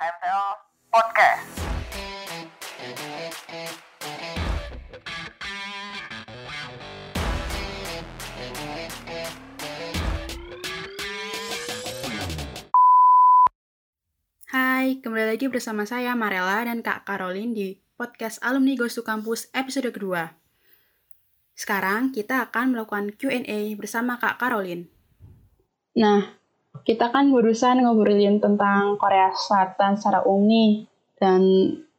HMTL Podcast. Hai, kembali lagi bersama saya Marella dan Kak Caroline di podcast Alumni Goes to Campus episode kedua. Sekarang kita akan melakukan Q&A bersama Kak Caroline. Nah, kita kan barusan ngobrolin tentang Korea Selatan secara umum nih, dan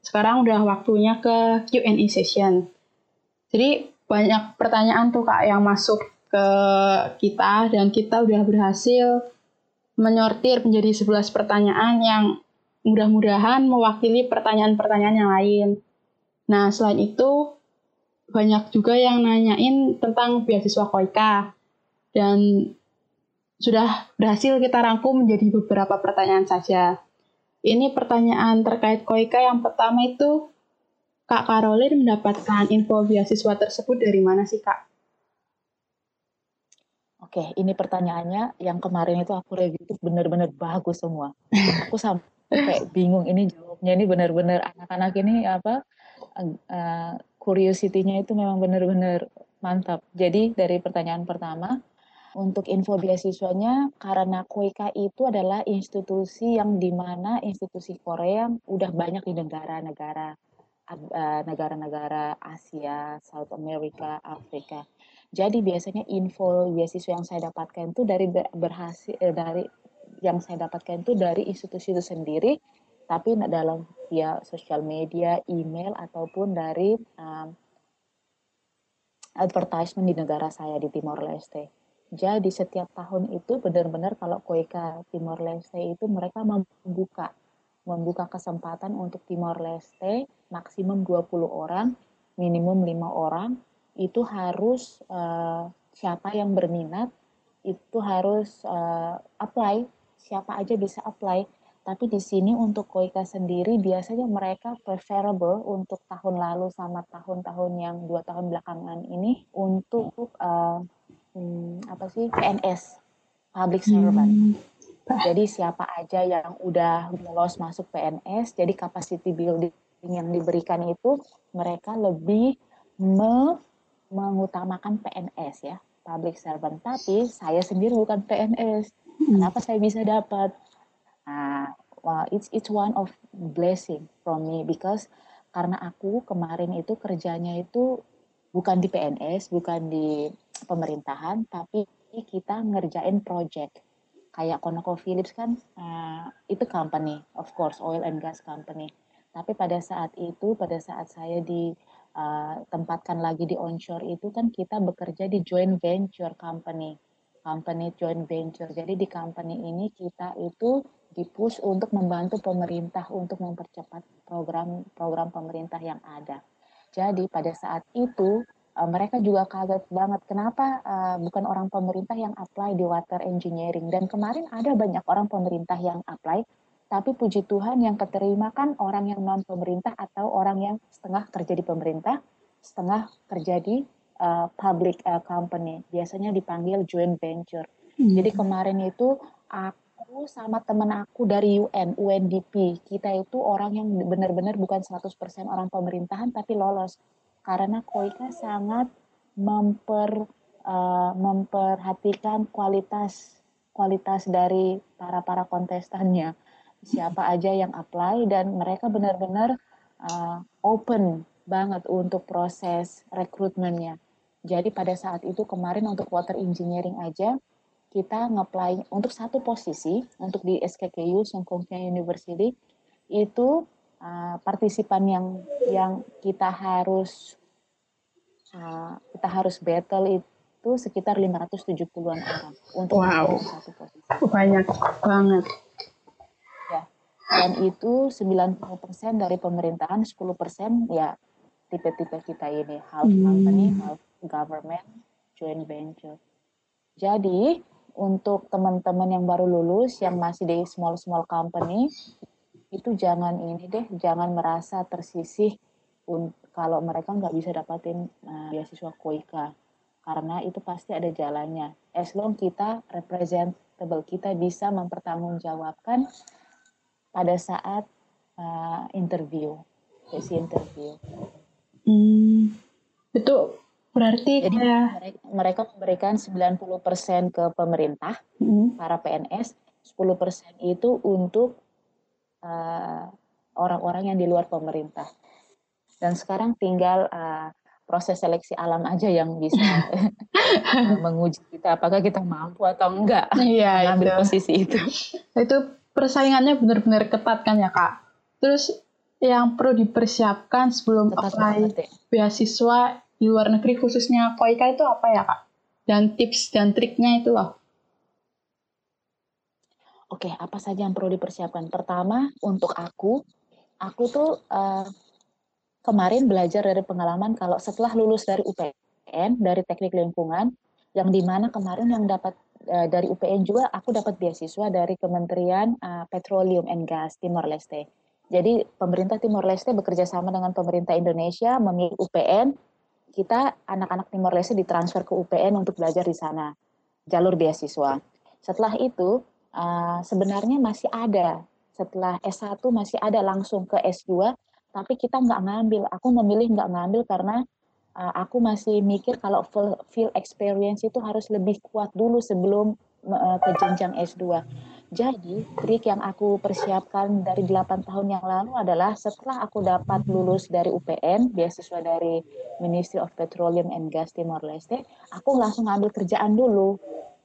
sekarang udah waktunya ke Q&A session. Jadi banyak pertanyaan tuh kak yang masuk ke kita dan kita udah berhasil menyortir menjadi 11 pertanyaan yang mudah-mudahan mewakili pertanyaan-pertanyaan yang lain. Nah, selain itu, banyak juga yang nanyain tentang beasiswa Koika. Dan sudah berhasil kita rangkum menjadi beberapa pertanyaan saja. Ini pertanyaan terkait Koika yang pertama itu, Kak Caroline mendapatkan info beasiswa tersebut dari mana sih Kak? Oke, ini pertanyaannya yang kemarin itu aku review itu benar-benar bagus semua. Aku sampai bingung ini jawabnya ini benar-benar anak-anak ini apa uh, curiosity-nya itu memang benar-benar mantap. Jadi dari pertanyaan pertama, untuk info beasiswanya karena Koika itu adalah institusi yang di mana institusi Korea udah banyak di negara-negara uh, negara-negara Asia, South America, Afrika. Jadi biasanya info beasiswa yang saya dapatkan itu dari berhasil eh, dari yang saya dapatkan itu dari institusi itu sendiri, tapi dalam via sosial media, email ataupun dari um, advertisement di negara saya di Timor Leste. Jadi setiap tahun itu benar-benar kalau Koika Timor Leste itu mereka membuka membuka kesempatan untuk Timor Leste maksimum 20 orang, minimum 5 orang itu harus uh, siapa yang berminat itu harus uh, apply siapa aja bisa apply. Tapi di sini untuk Koika sendiri biasanya mereka preferable untuk tahun lalu sama tahun-tahun yang dua tahun belakangan ini untuk uh, hmm, apa sih PNS public servant hmm. jadi siapa aja yang udah lolos masuk PNS jadi capacity building yang diberikan itu mereka lebih me mengutamakan PNS ya, public servant. Tapi saya sendiri bukan PNS. Hmm. Kenapa saya bisa dapat? Nah, well, it's it's one of blessing from me because karena aku kemarin itu kerjanya itu bukan di PNS, bukan di pemerintahan, tapi kita ngerjain project. Kayak ConocoPhillips kan uh, itu company, of course, oil and gas company. Tapi pada saat itu, pada saat saya di uh, tempatkan lagi di onshore itu kan kita bekerja di joint venture company company joint venture. Jadi di company ini kita itu dipush untuk membantu pemerintah untuk mempercepat program-program pemerintah yang ada. Jadi pada saat itu uh, mereka juga kaget banget kenapa uh, bukan orang pemerintah yang apply di water engineering dan kemarin ada banyak orang pemerintah yang apply tapi puji Tuhan yang keterima kan orang yang non pemerintah atau orang yang setengah kerja di pemerintah, setengah kerja di uh, public uh, company. Biasanya dipanggil joint venture. Hmm. Jadi kemarin itu aku sama teman aku dari UN, UNDP, kita itu orang yang benar-benar bukan 100% orang pemerintahan tapi lolos. Karena Koika sangat memper uh, memperhatikan kualitas kualitas dari para para kontestannya siapa aja yang apply dan mereka benar-benar uh, open banget untuk proses rekrutmennya. Jadi pada saat itu kemarin untuk water engineering aja kita ngeplay untuk satu posisi untuk di SKKU Songkongnya University itu uh, partisipan yang yang kita harus uh, kita harus battle itu sekitar 570-an orang untuk wow. satu posisi. Banyak banget dan itu 90% dari pemerintahan 10% ya tipe-tipe kita ini half hmm. company half government joint venture jadi untuk teman-teman yang baru lulus yang masih di small small company itu jangan ini deh jangan merasa tersisih kalau mereka nggak bisa dapatin uh, beasiswa Koika karena itu pasti ada jalannya. As long kita representable kita bisa mempertanggungjawabkan pada saat uh, interview, sesi interview. Hmm, itu berarti Jadi kayak mereka memberikan 90% ke pemerintah, hmm, para PNS, 10% itu untuk uh, orang-orang yang di luar pemerintah. Dan sekarang tinggal uh, proses seleksi alam aja yang bisa menguji kita apakah kita mampu atau enggak iya mengambil itu. posisi itu. itu persaingannya benar-benar ketat kan ya kak. Terus yang perlu dipersiapkan sebelum Ketat apply banget ya. beasiswa di luar negeri khususnya Koika itu apa ya kak? Dan tips dan triknya itu apa? Oke, apa saja yang perlu dipersiapkan? Pertama, untuk aku, aku tuh uh, kemarin belajar dari pengalaman kalau setelah lulus dari UPN, dari teknik lingkungan, yang di mana kemarin yang dapat uh, dari UPN juga, aku dapat beasiswa dari Kementerian uh, Petroleum and Gas Timor Leste. Jadi pemerintah Timor Leste bekerja sama dengan pemerintah Indonesia memilih UPN, kita anak-anak Timor Leste ditransfer ke UPN untuk belajar di sana, jalur beasiswa. Setelah itu, uh, sebenarnya masih ada, setelah S1 masih ada langsung ke S2, tapi kita nggak ngambil. Aku memilih nggak ngambil karena uh, aku masih mikir kalau field experience itu harus lebih kuat dulu sebelum uh, ke jenjang S2. Jadi, trik yang aku persiapkan dari 8 tahun yang lalu adalah setelah aku dapat lulus dari UPN, beasiswa dari Ministry of Petroleum and Gas Timor Leste, aku langsung ngambil kerjaan dulu.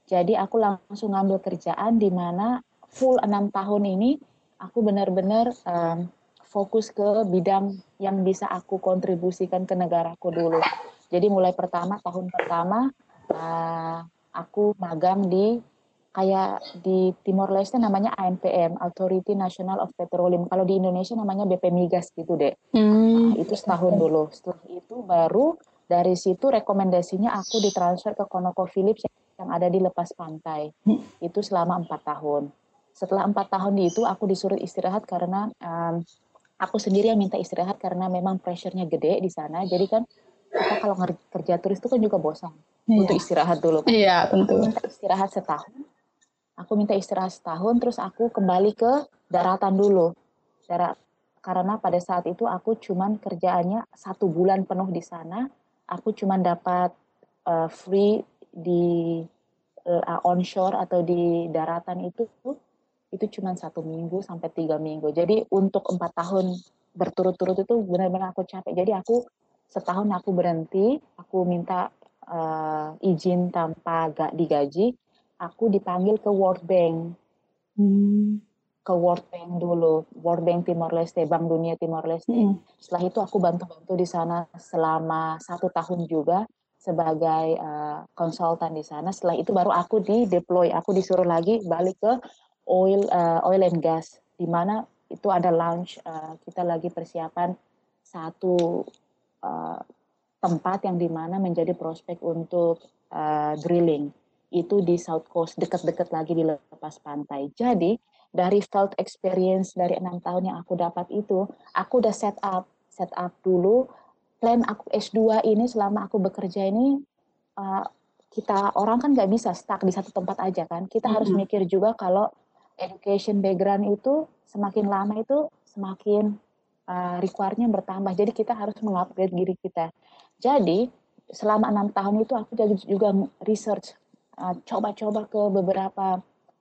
Jadi aku langsung ngambil kerjaan di mana full enam tahun ini aku benar-benar um, fokus ke bidang yang bisa aku kontribusikan ke negaraku dulu. Jadi mulai pertama tahun pertama uh, aku magang di kayak di Timor Leste namanya ANPM Authority National of Petroleum. Kalau di Indonesia namanya BP Migas gitu deh. Hmm. Nah, itu setahun dulu. Setelah itu baru dari situ rekomendasinya aku ditransfer ke ConocoPhillips yang ada di lepas pantai. Itu selama empat tahun. Setelah empat tahun di itu aku disuruh istirahat karena um, aku sendiri yang minta istirahat karena memang pressure-nya gede di sana. Jadi kan kita kalau kerja turis itu kan juga bosan Iya. untuk istirahat dulu. Kan. Iya tentu. Minta istirahat setahun. Aku minta istirahat setahun, terus aku kembali ke daratan dulu. Darat, karena pada saat itu aku cuman kerjaannya satu bulan penuh di sana. Aku cuman dapat uh, free di uh, onshore atau di daratan itu itu cuma satu minggu sampai tiga minggu. Jadi untuk empat tahun berturut-turut itu benar-benar aku capek. Jadi aku setahun aku berhenti, aku minta uh, izin tanpa gak digaji. Aku dipanggil ke World Bank, Hmm. ke World Bank dulu, World Bank Timor Leste, Bank Dunia Timor Leste. Hmm. Setelah itu aku bantu-bantu di sana selama satu tahun juga sebagai uh, konsultan di sana. Setelah itu baru aku di deploy, aku disuruh lagi balik ke oil uh, oil and gas di mana itu ada launch uh, kita lagi persiapan satu uh, tempat yang di mana menjadi prospek untuk uh, drilling itu di South Coast dekat-dekat lagi di lepas pantai. Jadi dari field experience dari enam tahun yang aku dapat itu, aku udah set up set up dulu plan aku S2 ini selama aku bekerja ini uh, kita orang kan nggak bisa stuck di satu tempat aja kan. Kita mm -hmm. harus mikir juga kalau education background itu semakin lama itu semakin uh, require-nya bertambah. Jadi kita harus mengupgrade diri kita. Jadi selama enam tahun itu aku juga research, coba-coba uh, ke beberapa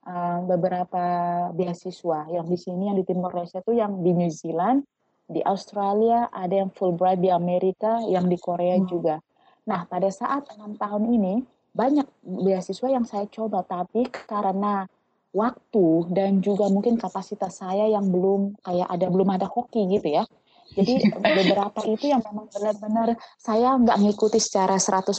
uh, beberapa beasiswa. Yang di sini yang di Timor Leste itu yang di New Zealand, di Australia, ada yang Fulbright di Amerika, yang di Korea hmm. juga. Nah pada saat enam tahun ini banyak beasiswa yang saya coba, tapi karena waktu dan juga mungkin kapasitas saya yang belum kayak ada belum ada hoki gitu ya. Jadi beberapa itu yang memang benar-benar saya nggak ngikuti secara 100%.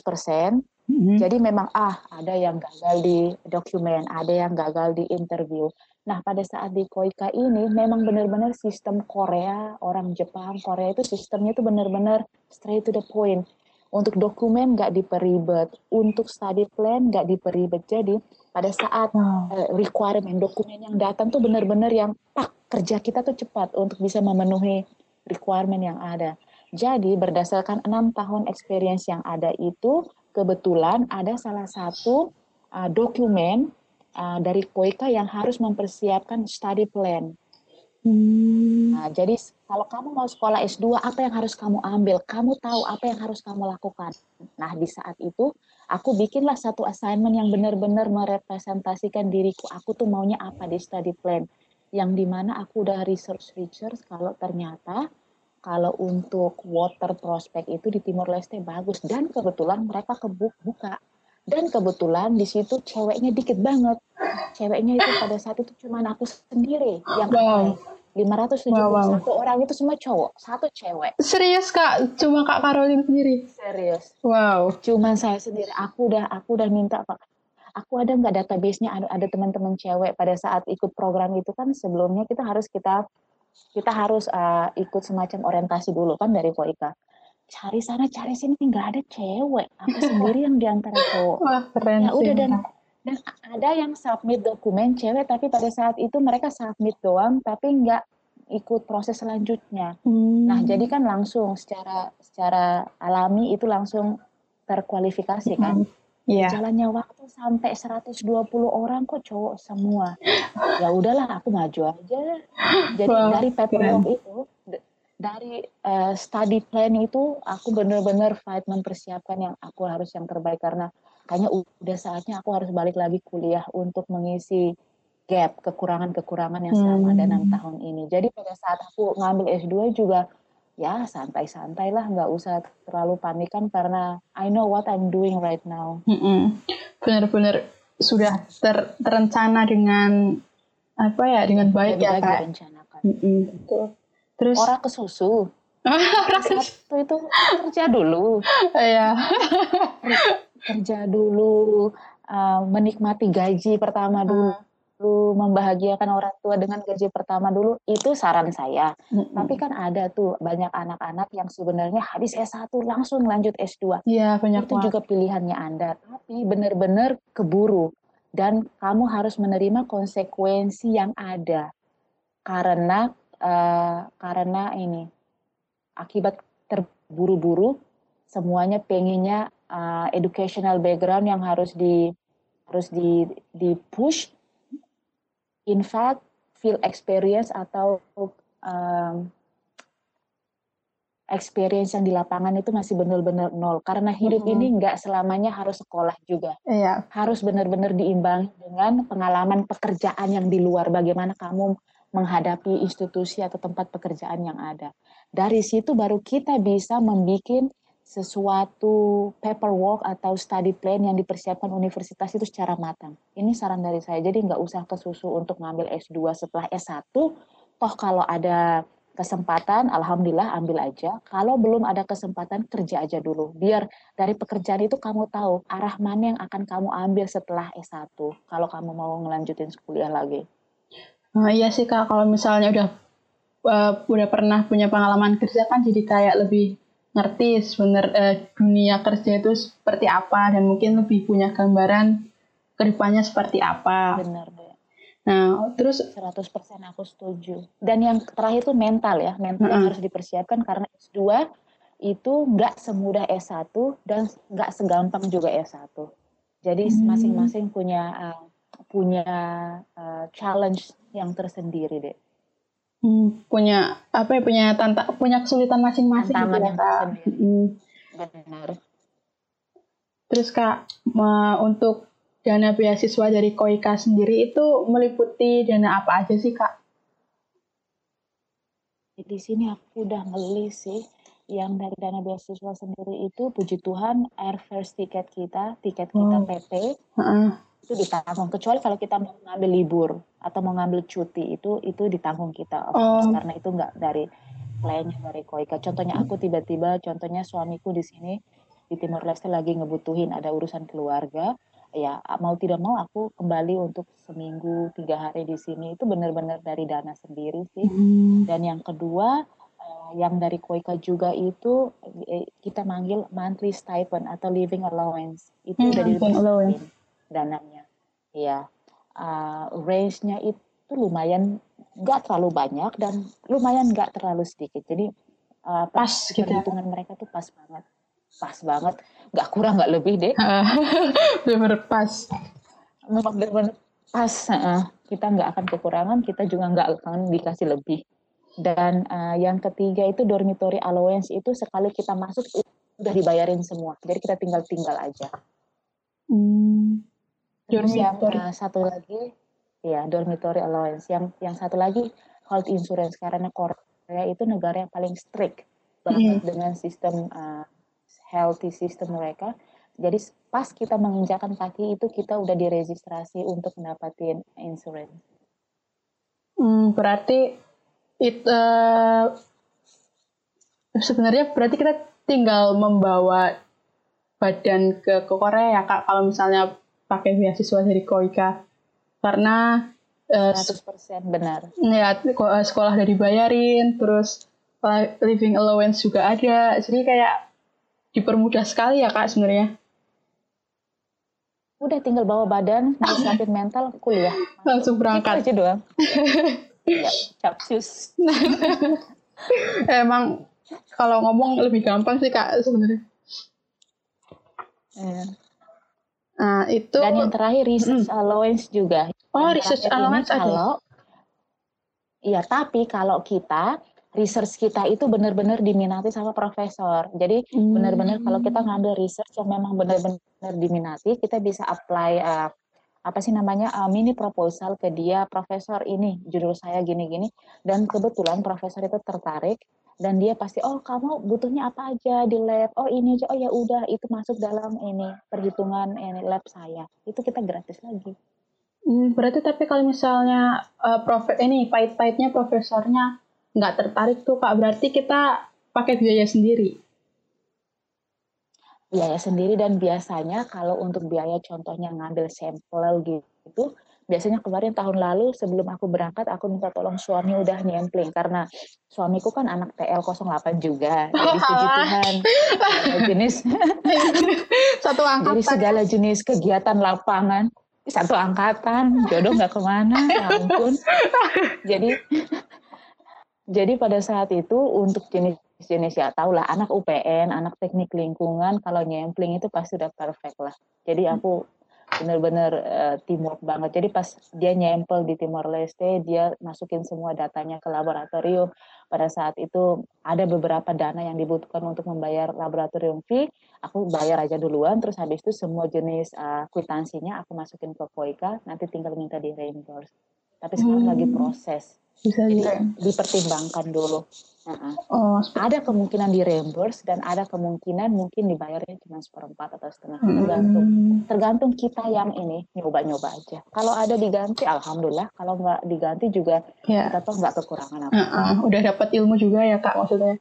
Mm-hmm. Jadi memang ah ada yang gagal di dokumen, ada yang gagal di interview. Nah pada saat di Koika ini memang benar-benar sistem Korea, orang Jepang, Korea itu sistemnya itu benar-benar straight to the point. Untuk dokumen nggak diperibet, untuk study plan nggak diperibet. Jadi pada saat uh, requirement dokumen yang datang tuh benar-benar yang pak kerja kita tuh cepat untuk bisa memenuhi requirement yang ada. Jadi berdasarkan enam tahun experience yang ada itu kebetulan ada salah satu uh, dokumen uh, dari Koika yang harus mempersiapkan study plan. Hmm. Nah, jadi kalau kamu mau sekolah S2, apa yang harus kamu ambil? Kamu tahu apa yang harus kamu lakukan. Nah, di saat itu aku bikinlah satu assignment yang benar-benar merepresentasikan diriku. Aku tuh maunya apa di study plan. Yang di mana aku udah research-research kalau ternyata kalau untuk water prospect itu di Timor Leste bagus. Dan kebetulan mereka kebuka. Dan kebetulan di situ ceweknya dikit banget. Ceweknya itu pada saat itu cuma aku sendiri yang Wow. apply. 571 Wow, wow. orang itu semua cowok, satu cewek. Serius kak, cuma kak Caroline sendiri. Serius. Wow. Cuman saya sendiri. Aku udah aku udah minta Pak. Aku ada nggak database-nya ada, ada teman-teman cewek pada saat ikut program itu kan sebelumnya kita harus kita kita harus uh, ikut semacam orientasi dulu kan dari Koika. Cari sana cari sini nggak ada cewek. Aku sendiri yang di antara cowok. Wah keren Ya udah dan dan ada yang submit dokumen cewek tapi pada saat itu mereka submit doang tapi nggak ikut proses selanjutnya. Hmm. Nah, jadi kan langsung secara secara alami itu langsung terkualifikasi kan. Hmm. Iya. Jalannya waktu sampai 120 orang kok cowok semua. Ya udahlah aku maju aja. Jadi Wah, dari paperwork keren. itu dari eh, study plan itu aku benar-benar fight mempersiapkan yang aku harus yang terbaik karena kayaknya udah saatnya aku harus balik lagi kuliah untuk mengisi gap kekurangan-kekurangan yang selama ada enam Hmm. tahun ini. Jadi pada saat aku ngambil S2 juga ya santai-santai lah, nggak usah terlalu panikan karena I know what I'm doing right now. Mm-mm. Benar-benar sudah ter- terencana dengan apa ya dengan baik ya Lebih kak. direncanakan. Mm-mm. Betul. Terus Orang ke susu. Satu itu kerja dulu, ya. kerja dulu, uh, menikmati gaji pertama dulu, membahagiakan orang tua dengan gaji pertama dulu. Itu saran saya. Mm-mm. Tapi kan ada tuh banyak anak-anak yang sebenarnya habis S1 langsung lanjut S2. Iya banyak itu banget. juga pilihannya Anda, tapi benar-benar keburu dan kamu harus menerima konsekuensi yang ada karena eh, karena ini akibat terburu-buru semuanya pengennya eh, educational background yang harus di harus di di push in fact field experience atau em, experience yang di lapangan itu masih benar-benar nol karena hidup Mhm. ini nggak selamanya harus sekolah juga Iya. harus benar-benar diimbangi dengan pengalaman pekerjaan yang di luar bagaimana kamu menghadapi institusi atau tempat pekerjaan yang ada dari situ baru kita bisa membuat sesuatu paperwork atau study plan yang dipersiapkan universitas itu secara matang ini saran dari saya jadi nggak usah kesusu untuk ngambil S2 setelah S1 toh kalau ada kesempatan, alhamdulillah ambil aja. Kalau belum ada kesempatan, kerja aja dulu. Biar dari pekerjaan itu kamu tahu arah mana yang akan kamu ambil setelah S1. Kalau kamu mau ngelanjutin kuliah lagi. Nah, iya sih kak kalau misalnya udah eh, udah pernah punya pengalaman kerja kan jadi kayak lebih ngerti sebenar eh, dunia kerja itu seperti apa dan mungkin lebih punya gambaran ke depannya seperti apa. Benar deh. Nah terus 100% aku setuju. Dan yang terakhir itu mental ya. Mental yang Mm-mm. harus dipersiapkan karena S2 itu nggak semudah S1 dan nggak segampang juga S1. Jadi Hmm. masing-masing punya uh, punya uh, challenge yang tersendiri deh. hmm, punya apa ya punya tanta punya kesulitan masing-masing gitu ya yang kak. tersendiri. Mm. Benar. Terus kak untuk dana beasiswa dari Koika sendiri itu meliputi dana apa aja sih kak? Di sini aku udah ngelis sih yang dari dana beasiswa sendiri itu puji Tuhan air first tiket kita, tiket kita Oh. PT Heeh. Itu ditanggung kecuali kalau kita mau ngambil libur atau mau ngambil cuti itu itu ditanggung kita Oh. karena itu nggak dari kliennya dari Koika. Contohnya aku tiba-tiba contohnya suamiku di sini di Timor Leste lagi ngebutuhin ada urusan keluarga ya mau tidak mau aku kembali untuk seminggu tiga hari di sini itu benar-benar dari dana sendiri sih Hmm. dan yang kedua eh, yang dari Koika juga itu eh, kita manggil monthly stipend atau living allowance itu Hmm, udah living allowance. dananya ya Eh, range-nya itu lumayan nggak terlalu banyak dan lumayan nggak terlalu sedikit. Jadi eh, Pas gitu perhitungan mereka tuh pas banget. Pas banget. Nggak kurang nggak lebih deh. Bener-bener pas. memang benar-benar pas uh, kita nggak akan kekurangan kita juga nggak akan dikasih lebih. Dan uh, yang ketiga itu dormitory allowance itu sekali kita masuk udah dibayarin semua. Jadi kita tinggal tinggal aja. Hmm. Terus yang Dormitory. uh, satu lagi ya dormitory allowance. Yang yang satu lagi health insurance. Karena Korea itu negara yang paling strict banget dengan sistem uh, healthy system mereka. Jadi pas kita menginjakan kaki itu kita udah diregistrasi untuk mendapatkan insurance. Hmm, berarti it, eh, sebenarnya berarti kita tinggal membawa badan ke, ke Korea ya kak? Kalau misalnya pakai beasiswa dari Koika. Karena eh, 100% benar. ya eh, sekolah udah dibayarin terus li- living allowance juga ada. Jadi kayak dipermudah sekali ya kak sebenarnya. Udah tinggal bawa badan mau siapin mental kuliah. Langsung Gitu berangkat. aja doang. Ya capcus. Emang kalau ngomong lebih gampang sih kak sebenarnya. Eh, nah itu dan yang terakhir research allowance juga. Oh Yang research allowance ada kalau iya tapi kalau kita research kita itu benar-benar diminati sama profesor. Jadi Hmm. benar-benar kalau kita ngambil research yang memang benar-benar diminati kita bisa apply uh, apa sih namanya uh, mini proposal ke dia profesor ini judul saya gini-gini. Dan kebetulan profesor itu tertarik dan dia pasti oh kamu butuhnya apa aja di lab? Oh ini aja. Oh ya udah itu masuk dalam ini perhitungan ini lab saya. Itu kita gratis lagi. Hmm, berarti tapi kalau misalnya eh, profe ini pahit-pahitnya profesornya nggak tertarik tuh kak berarti kita pakai biaya sendiri. Biaya sendiri dan biasanya kalau untuk biaya contohnya ngambil sampel gitu biasanya kemarin tahun lalu sebelum aku berangkat aku minta tolong suami udah nyempling karena suamiku kan anak TL 08 juga jadi puji. Tuhan. Segala jenis satu jadi angkatan. segala jenis kegiatan lapangan. Satu angkatan jodoh nggak ke mana ya ampun. Jadi jadi pada saat itu untuk jenis-jenis ya tau lah anak UPN anak teknik lingkungan kalau nyempling itu pasti udah perfect lah. Jadi aku bener-bener eh, teamwork banget. Jadi pas dia nyempel di Timor Leste dia masukin semua datanya ke laboratorium. Pada saat itu ada beberapa dana yang dibutuhkan untuk membayar laboratorium fee. Aku bayar aja duluan terus habis itu semua jenis uh, kwitansinya aku masukin ke Koika nanti tinggal minta di reimburse tapi sekarang Hmm. lagi proses bisa jadi dipertimbangkan dulu Heeh. oh ada kemungkinan di reimburse dan ada kemungkinan mungkin dibayarnya cuma seperempat atau setengah Hmm. tergantung tergantung kita yang ini nyoba-nyoba aja kalau ada diganti alhamdulillah kalau nggak diganti juga ya kita tuh nggak kekurangan apa Heeh, udah dapat ilmu juga ya kak maksudnya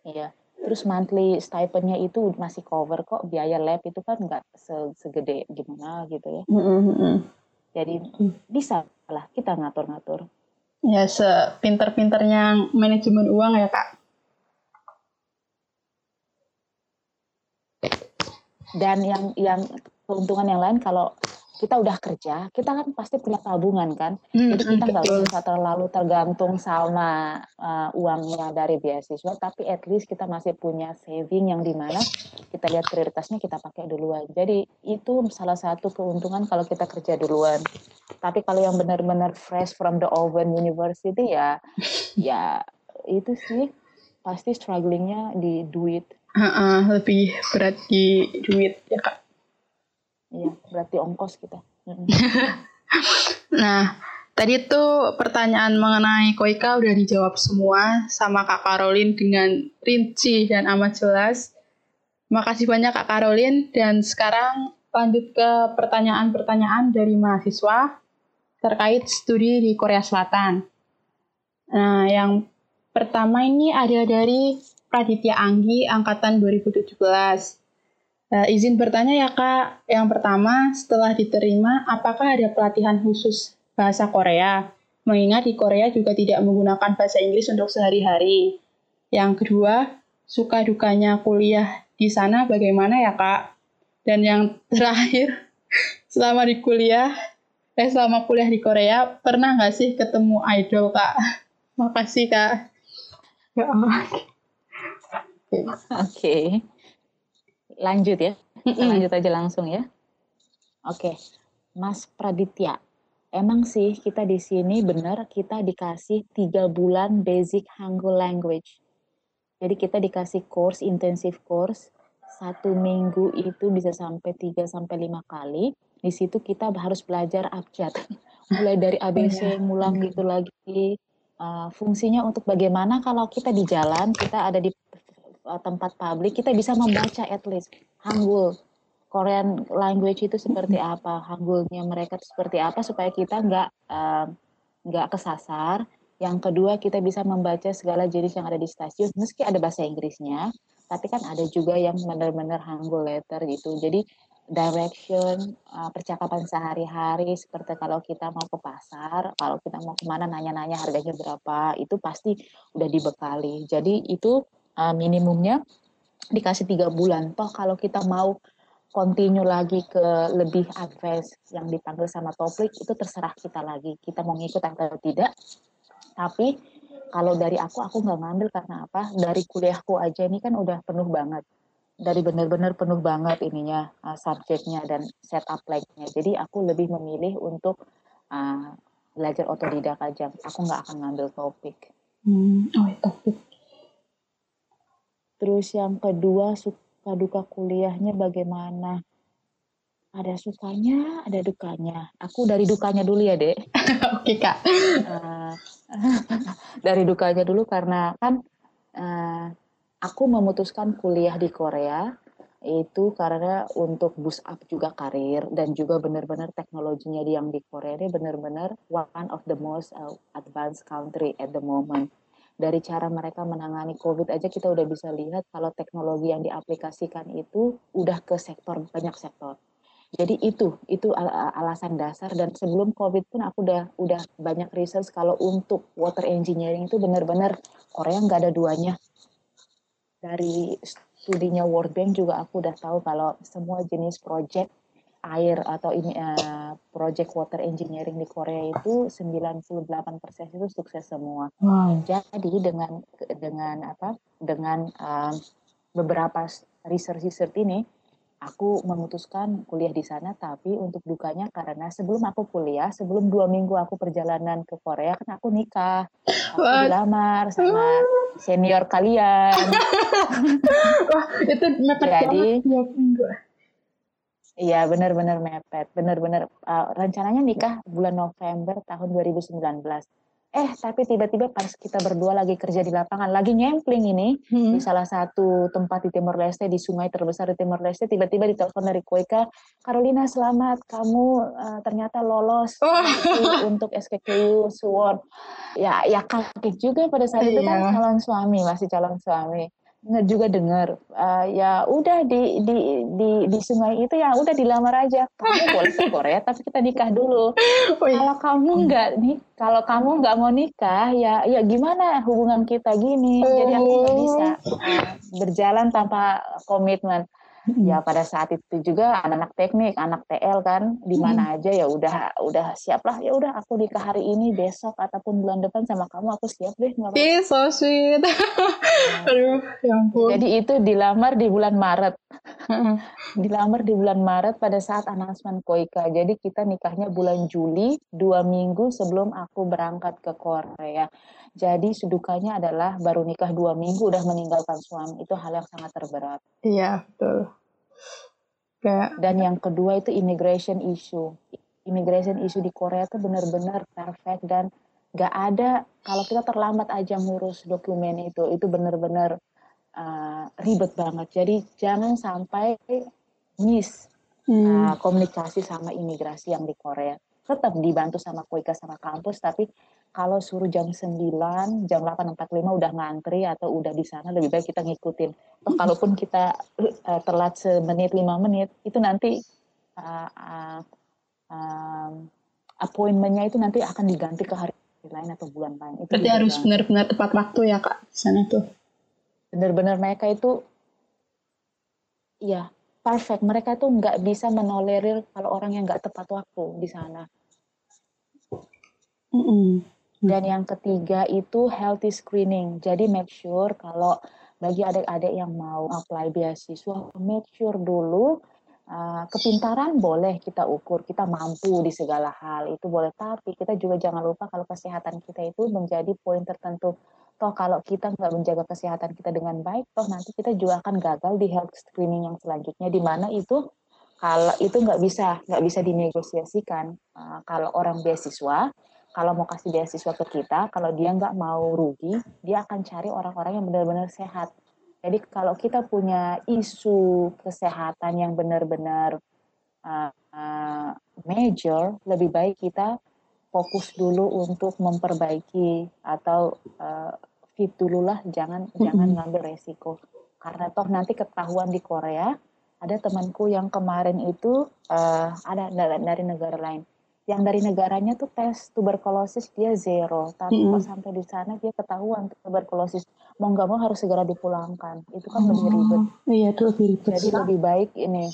Iya. Terus monthly stipendnya itu masih cover kok biaya lab itu kan nggak se- segede gimana gitu ya. Mm-mm, mm-mm. Jadi bisa lah kita ngatur-ngatur. ya sepinter-pinternya manajemen uang ya kak Dan yang yang keuntungan yang lain kalau kita udah kerja, kita kan pasti punya tabungan kan. Jadi kita nggak usah terlalu tergantung sama uh, uangnya dari beasiswa, tapi at least kita masih punya saving yang di mana kita lihat prioritasnya kita pakai duluan. Jadi itu salah satu keuntungan kalau kita kerja duluan. Tapi kalau yang benar-benar fresh from the oven university ya, ya itu sih pasti strugglingnya di duit. Heeh, lebih berat di duit ya kak Iya, berarti ongkos kita. Nah, tadi tuh pertanyaan mengenai Koika udah dijawab semua sama Kak Karolin dengan rinci dan amat jelas. Makasih banyak Kak Karolin dan sekarang lanjut ke pertanyaan-pertanyaan dari mahasiswa terkait studi di Korea Selatan. Nah, yang pertama ini ada dari Praditya Anggi angkatan 2017. Eh, izin bertanya ya Kak, yang pertama setelah diterima, apakah ada pelatihan khusus bahasa Korea? Mengingat di Korea juga tidak menggunakan bahasa Inggris untuk sehari-hari. Yang kedua, suka dukanya kuliah di sana bagaimana ya Kak? Dan yang terakhir, selama di kuliah, eh selama kuliah di Korea, pernah nggak sih ketemu idol Kak? Makasih Kak. Ya Allah. Oke. Oke. Lanjut ya. Mm-mm. lanjut aja langsung ya. Oke. Mas Praditya. Emang sih kita di sini benar kita dikasih tiga bulan basic Hangul language. Jadi kita dikasih course, intensif course, satu minggu itu bisa sampai 3 sampai lima kali. Di situ kita harus belajar abjad. Mulai dari ABC, oh, iya. gitu lagi. Uh, fungsinya untuk bagaimana kalau kita di jalan, kita ada di tempat publik, kita bisa membaca at least Hangul Korean language itu seperti apa, Hangulnya mereka itu seperti apa supaya kita nggak uh, nggak kesasar. Yang kedua kita bisa membaca segala jenis yang ada di stasiun, meski ada bahasa Inggrisnya, tapi kan ada juga yang benar-benar Hangul letter gitu. Jadi direction, uh, percakapan sehari-hari seperti kalau kita mau ke pasar, kalau kita mau ke mana nanya-nanya harganya berapa, itu pasti udah dibekali. Jadi itu uh, minimumnya dikasih tiga bulan. Toh kalau kita mau continue lagi ke lebih advance yang dipanggil sama topik itu terserah kita lagi. Kita mau ngikut atau tidak. Tapi kalau dari aku aku nggak ngambil karena apa? Dari kuliahku aja ini kan udah penuh banget. Dari benar-benar penuh banget ininya uh, subjeknya dan setup like-nya jadi aku lebih memilih untuk uh, belajar otodidak aja. Aku nggak akan ngambil topik hmm, oh topik terus yang kedua suka duka kuliahnya bagaimana? Ada sukanya, ada dukanya. Aku dari dukanya dulu ya, Dek. Oke, Kak. Uh, dari dukanya dulu karena kan uh, aku memutuskan kuliah di Korea itu karena untuk boost up juga karir dan juga benar-benar teknologinya yang di Korea ini benar-benar one of the most uh, advanced country at the moment dari cara mereka menangani COVID aja kita udah bisa lihat kalau teknologi yang diaplikasikan itu udah ke sektor banyak sektor. Jadi itu itu alasan dasar dan sebelum COVID pun aku udah udah banyak research kalau untuk water engineering itu benar-benar Korea nggak ada duanya. Dari studinya World Bank juga aku udah tahu kalau semua jenis project air atau ini uh, project water engineering di Korea itu 98% itu sukses semua. Wow. Jadi dengan dengan apa? Dengan um, beberapa research research ini aku memutuskan kuliah di sana tapi untuk dukanya karena sebelum aku kuliah sebelum dua minggu aku perjalanan ke Korea kan aku nikah aku What? dilamar sama senior kalian wah itu mepet jadi dua minggu Iya, benar-benar mepet. Benar-benar uh, rencananya nikah bulan November tahun 2019. Eh, tapi tiba-tiba pas kita berdua lagi kerja di lapangan, lagi nyempling ini hmm. di salah satu tempat di Timor Leste, di sungai terbesar di Timor Leste, tiba-tiba ditelepon dari Kueka, Carolina selamat, kamu uh, ternyata lolos oh. untuk SKKU Suwon. Ya, ya kaget juga pada saat itu kan iya. calon suami, masih calon suami juga dengar. Uh, ya udah di di di di sungai itu ya udah dilamar aja. Kamu boleh ke Korea tapi kita nikah dulu. Oh, kalau kamu nggak nih kalau kamu nggak mau nikah ya ya gimana hubungan kita gini? Oh. jadi aku nggak bisa. Uh, berjalan tanpa komitmen ya pada saat itu juga anak-anak teknik anak TL kan di mana aja ya udah udah siap lah ya udah aku nikah hari ini besok ataupun bulan depan sama kamu aku siap deh nggak apa so sweet. Aduh ya ampun. Jadi itu dilamar di bulan Maret. Dilamar di bulan Maret pada saat announcement Koika. Jadi kita nikahnya bulan Juli dua minggu sebelum aku berangkat ke Korea. Jadi sudukanya adalah baru nikah dua minggu udah meninggalkan suami. Itu hal yang sangat terberat. Iya betul Kayak... Dan yang kedua itu immigration issue. Immigration issue di Korea itu benar-benar perfect dan gak ada kalau kita terlambat aja ngurus dokumen itu itu benar-benar uh, ribet banget. Jadi jangan sampai miss hmm. uh, komunikasi sama imigrasi yang di Korea. Tetap dibantu sama Koika sama kampus tapi kalau suruh jam 9, jam 8.45 udah ngantri atau udah di sana lebih baik kita ngikutin. Atau kalaupun kita uh, telat semenit lima menit itu nanti uh, uh, um, appointmentnya itu nanti akan diganti ke hari lain atau bulan lain. Itu Berarti harus benar-benar tepat waktu ya kak di sana tuh. Benar-benar mereka itu ya perfect. Mereka tuh nggak bisa menolerir kalau orang yang nggak tepat waktu di sana. Mm -mm. Dan yang ketiga itu healthy screening. Jadi make sure kalau bagi adik-adik yang mau apply beasiswa, make sure dulu Uh, kepintaran boleh kita ukur, kita mampu di segala hal, itu boleh. Tapi kita juga jangan lupa kalau kesehatan kita itu menjadi poin tertentu. Toh kalau kita nggak menjaga kesehatan kita dengan baik, toh nanti kita juga akan gagal di health screening yang selanjutnya, di mana itu kalau itu nggak bisa nggak bisa dinegosiasikan. Uh, kalau orang beasiswa, kalau mau kasih beasiswa ke kita, kalau dia nggak mau rugi, dia akan cari orang-orang yang benar-benar sehat jadi kalau kita punya isu kesehatan yang benar-benar uh, uh, major, lebih baik kita fokus dulu untuk memperbaiki atau uh, fit dulu lah, jangan mm-hmm. jangan ngambil resiko. Karena toh nanti ketahuan di Korea, ada temanku yang kemarin itu uh, ada dari negara lain yang dari negaranya tuh tes tuberkulosis dia zero, tapi mm. pas sampai di sana dia ketahuan tuberkulosis, mau nggak mau harus segera dipulangkan. Itu kan oh, lebih ribet. Iya itu lebih ribet. Jadi lebih baik ini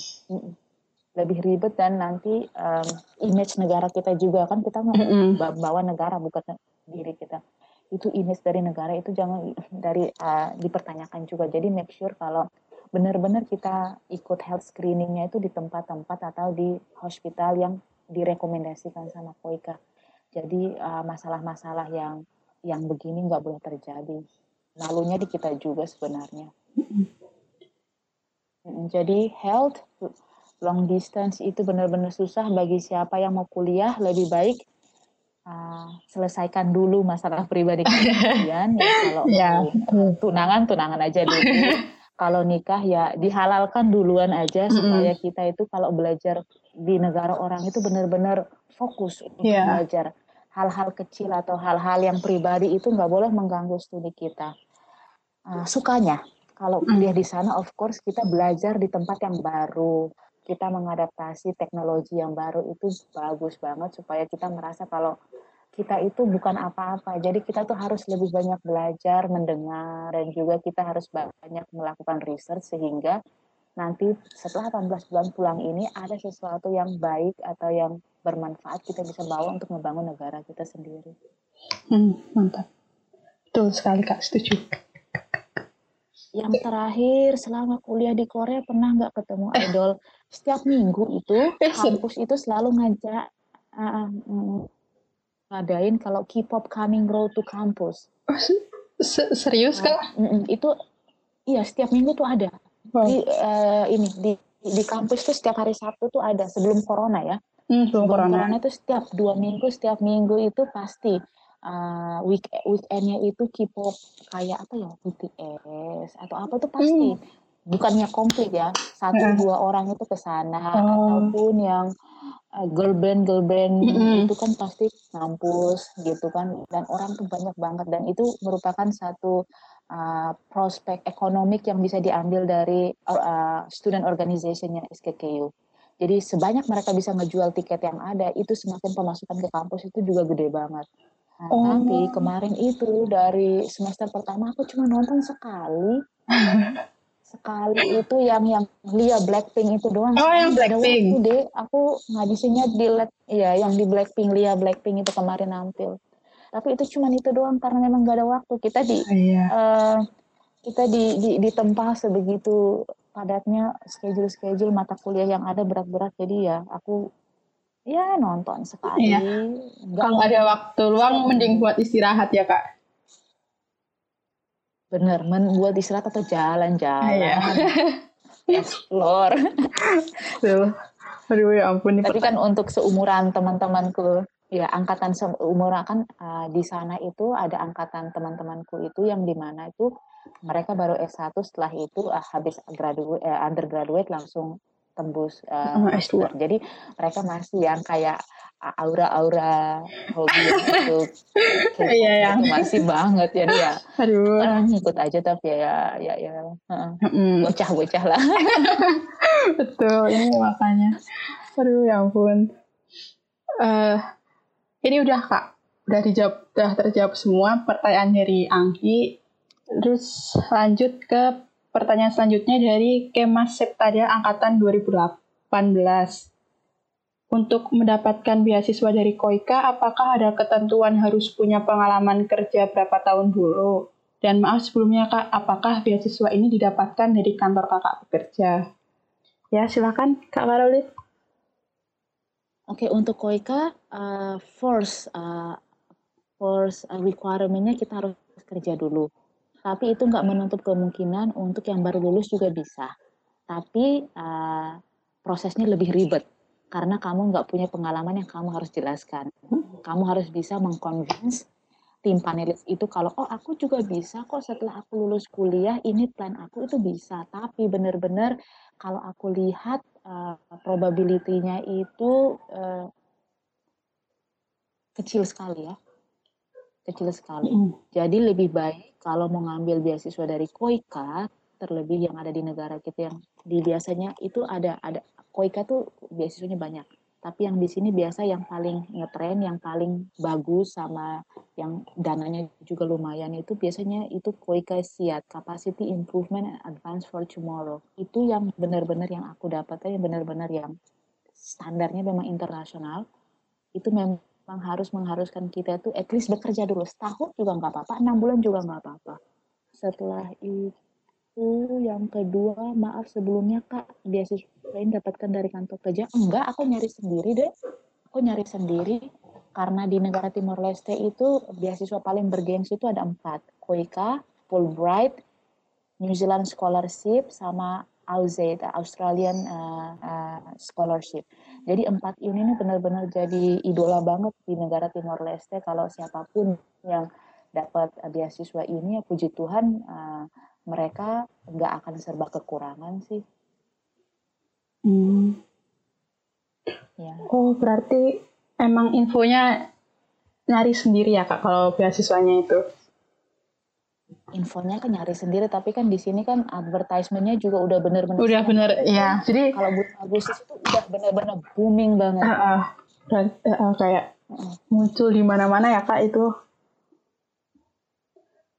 lebih ribet dan nanti um, image negara kita juga kan kita mm -hmm. bawa negara bukan diri kita. Itu image dari negara itu jangan dari uh, dipertanyakan juga. Jadi make sure kalau benar-benar kita ikut health screeningnya itu di tempat-tempat atau di hospital yang direkomendasikan sama Koika. Jadi uh, masalah-masalah uh, yang yang begini nggak boleh terjadi. Malunya di kita juga sebenarnya. Jadi health long distance itu benar-benar susah bagi siapa yang mau kuliah lebih baik uh, selesaikan dulu masalah pribadi kalian ya kalau ya. tunangan tunangan aja dulu kalau nikah ya dihalalkan duluan aja supaya kita itu kalau belajar di negara orang itu benar-benar fokus untuk yeah. belajar hal-hal kecil atau hal-hal yang pribadi itu nggak boleh mengganggu studi kita. Uh, sukanya kalau kuliah di sana, of course kita belajar di tempat yang baru, kita mengadaptasi teknologi yang baru itu bagus banget supaya kita merasa kalau kita itu bukan apa-apa. Jadi kita tuh harus lebih banyak belajar, mendengar, dan juga kita harus banyak melakukan research sehingga nanti setelah 18 bulan pulang ini ada sesuatu yang baik atau yang bermanfaat kita bisa bawa untuk membangun negara kita sendiri. Hmm, mantap. Betul sekali Kak, setuju. Yang terakhir, selama kuliah di Korea pernah nggak ketemu idol? Setiap minggu itu, eh, kampus itu selalu ngajak uh, uh, ngadain kalau K-pop coming road to campus. serius kan? Uh, itu iya setiap minggu tuh ada. Oh. Di uh, ini di di kampus tuh setiap hari Sabtu tuh ada sebelum corona ya. Hmm, sebelum, corona. corona itu setiap dua minggu setiap minggu itu pasti uh, week weekendnya itu K-pop kayak apa ya BTS atau apa tuh pasti. Hmm. Bukannya komplit ya, satu uh. dua orang itu ke sana oh. ataupun yang girl band girl band mm-hmm. itu kan pasti ngampus gitu kan dan orang tuh banyak banget dan itu merupakan satu uh, prospek ekonomik yang bisa diambil dari uh, student organizationnya SKKU. Jadi sebanyak mereka bisa ngejual tiket yang ada, itu semakin pemasukan ke kampus itu juga gede banget. Nah, oh. Tapi kemarin itu dari semester pertama aku cuma nonton sekali. sekali itu yang yang Lia Blackpink itu doang. Oh, yang Blackpink. Waktu deh, aku ngabisinnya di let, ya yang di Blackpink Lia Blackpink itu kemarin nampil. Tapi itu cuma itu doang karena memang gak ada waktu. Kita di oh, iya. uh, kita di, di di tempat sebegitu padatnya schedule schedule mata kuliah yang ada berat-berat jadi ya aku ya nonton sekali. Iya. Kalau ada waktu luang mending buat istirahat ya kak. Bener, membuat istirahat atau jalan-jalan. Iya. Explore. Aduh ya ampun. Tapi kan untuk seumuran teman-temanku, ya angkatan seumuran kan uh, di sana itu ada angkatan teman-temanku itu yang di mana itu mereka baru S1 setelah itu uh, habis graduate, uh, undergraduate langsung tembus uh, S2. Jadi mereka masih yang kayak aura-aura hobi itu. Iya, ya. itu masih banget jadi ya aduh. Uh, ngikut aja tapi ya ya ya. Bocah-bocah lah. Betul ini makanya. Aduh ya ampun. Uh, ini udah kak. Udah dijawab udah terjawab semua pertanyaan dari Anggi. Terus lanjut ke pertanyaan selanjutnya dari Kemas Septadia angkatan 2018 untuk mendapatkan beasiswa dari Koika, apakah ada ketentuan harus punya pengalaman kerja berapa tahun dulu? Dan maaf sebelumnya Kak, apakah beasiswa ini didapatkan dari kantor kakak bekerja? Ya, silakan Kak Karolin. Oke, untuk Koika, uh, force, uh, force uh, requirement-nya kita harus kerja dulu. Tapi itu nggak menutup kemungkinan untuk yang baru lulus juga bisa. Tapi uh, prosesnya lebih ribet karena kamu nggak punya pengalaman yang kamu harus jelaskan. Kamu harus bisa mengconvince tim panelis itu kalau oh aku juga bisa kok setelah aku lulus kuliah ini plan aku itu bisa tapi benar-benar kalau aku lihat uh, probability-nya itu uh, kecil sekali ya kecil sekali mm. jadi lebih baik kalau mau ngambil beasiswa dari Koika terlebih yang ada di negara kita yang di biasanya itu ada ada Koika tuh beasiswanya banyak tapi yang di sini biasa yang paling ngetren, yang paling bagus sama yang dananya juga lumayan itu biasanya itu Koika Siat, Capacity Improvement and Advance for Tomorrow. Itu yang benar-benar yang aku dapat, yang benar-benar yang standarnya memang internasional. Itu memang harus mengharuskan kita itu at least bekerja dulu setahun juga nggak apa-apa, enam bulan juga nggak apa-apa. Setelah itu itu yang kedua maaf sebelumnya kak beasiswa ini dapatkan dari kantor kerja? Enggak aku nyari sendiri deh. Aku nyari sendiri karena di negara Timor Leste itu beasiswa paling bergengsi itu ada empat. Koika, Fulbright, New Zealand Scholarship sama AUZ Australian uh, uh, Scholarship. Jadi empat ini benar-benar jadi idola banget di negara Timor Leste. Kalau siapa pun yang dapat beasiswa ini ya puji Tuhan uh, mereka nggak akan serba kekurangan sih. Hmm. Ya. Oh berarti emang infonya nyari sendiri ya kak kalau beasiswanya itu? Infonya kan nyari sendiri tapi kan di sini kan advertisementnya juga udah bener-bener. Udah bener ya. Jadi kalau bulan Agustus itu udah bener-bener booming banget. Uh, uh, dan, uh, kayak uh. muncul di mana-mana ya kak itu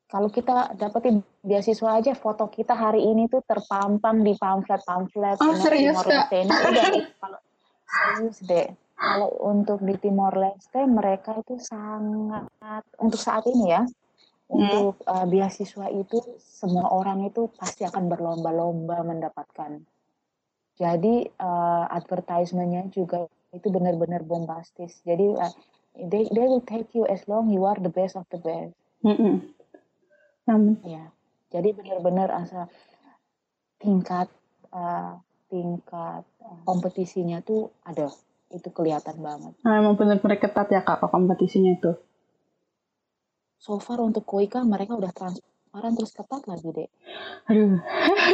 kalau kita dapetin beasiswa aja foto kita hari ini tuh terpampang di pamflet-pamflet. Oh, serius Timor Leste udah kalau serius deh. Kalau untuk di Timor Leste mereka itu sangat untuk saat ini ya hmm. untuk uh, beasiswa itu semua orang itu pasti akan berlomba-lomba mendapatkan. Jadi uh, advertisementnya juga itu benar-benar bombastis. Jadi uh, they they will take you as long you are the best of the best. Mm -mm Amin. Ya, jadi benar-benar asal tingkat uh, tingkat uh, kompetisinya tuh ada, itu kelihatan banget. Nah, emang benar-benar ketat ya kak kompetisinya itu. So far untuk Koika mereka udah transparan terus ketat lagi dek. Aduh.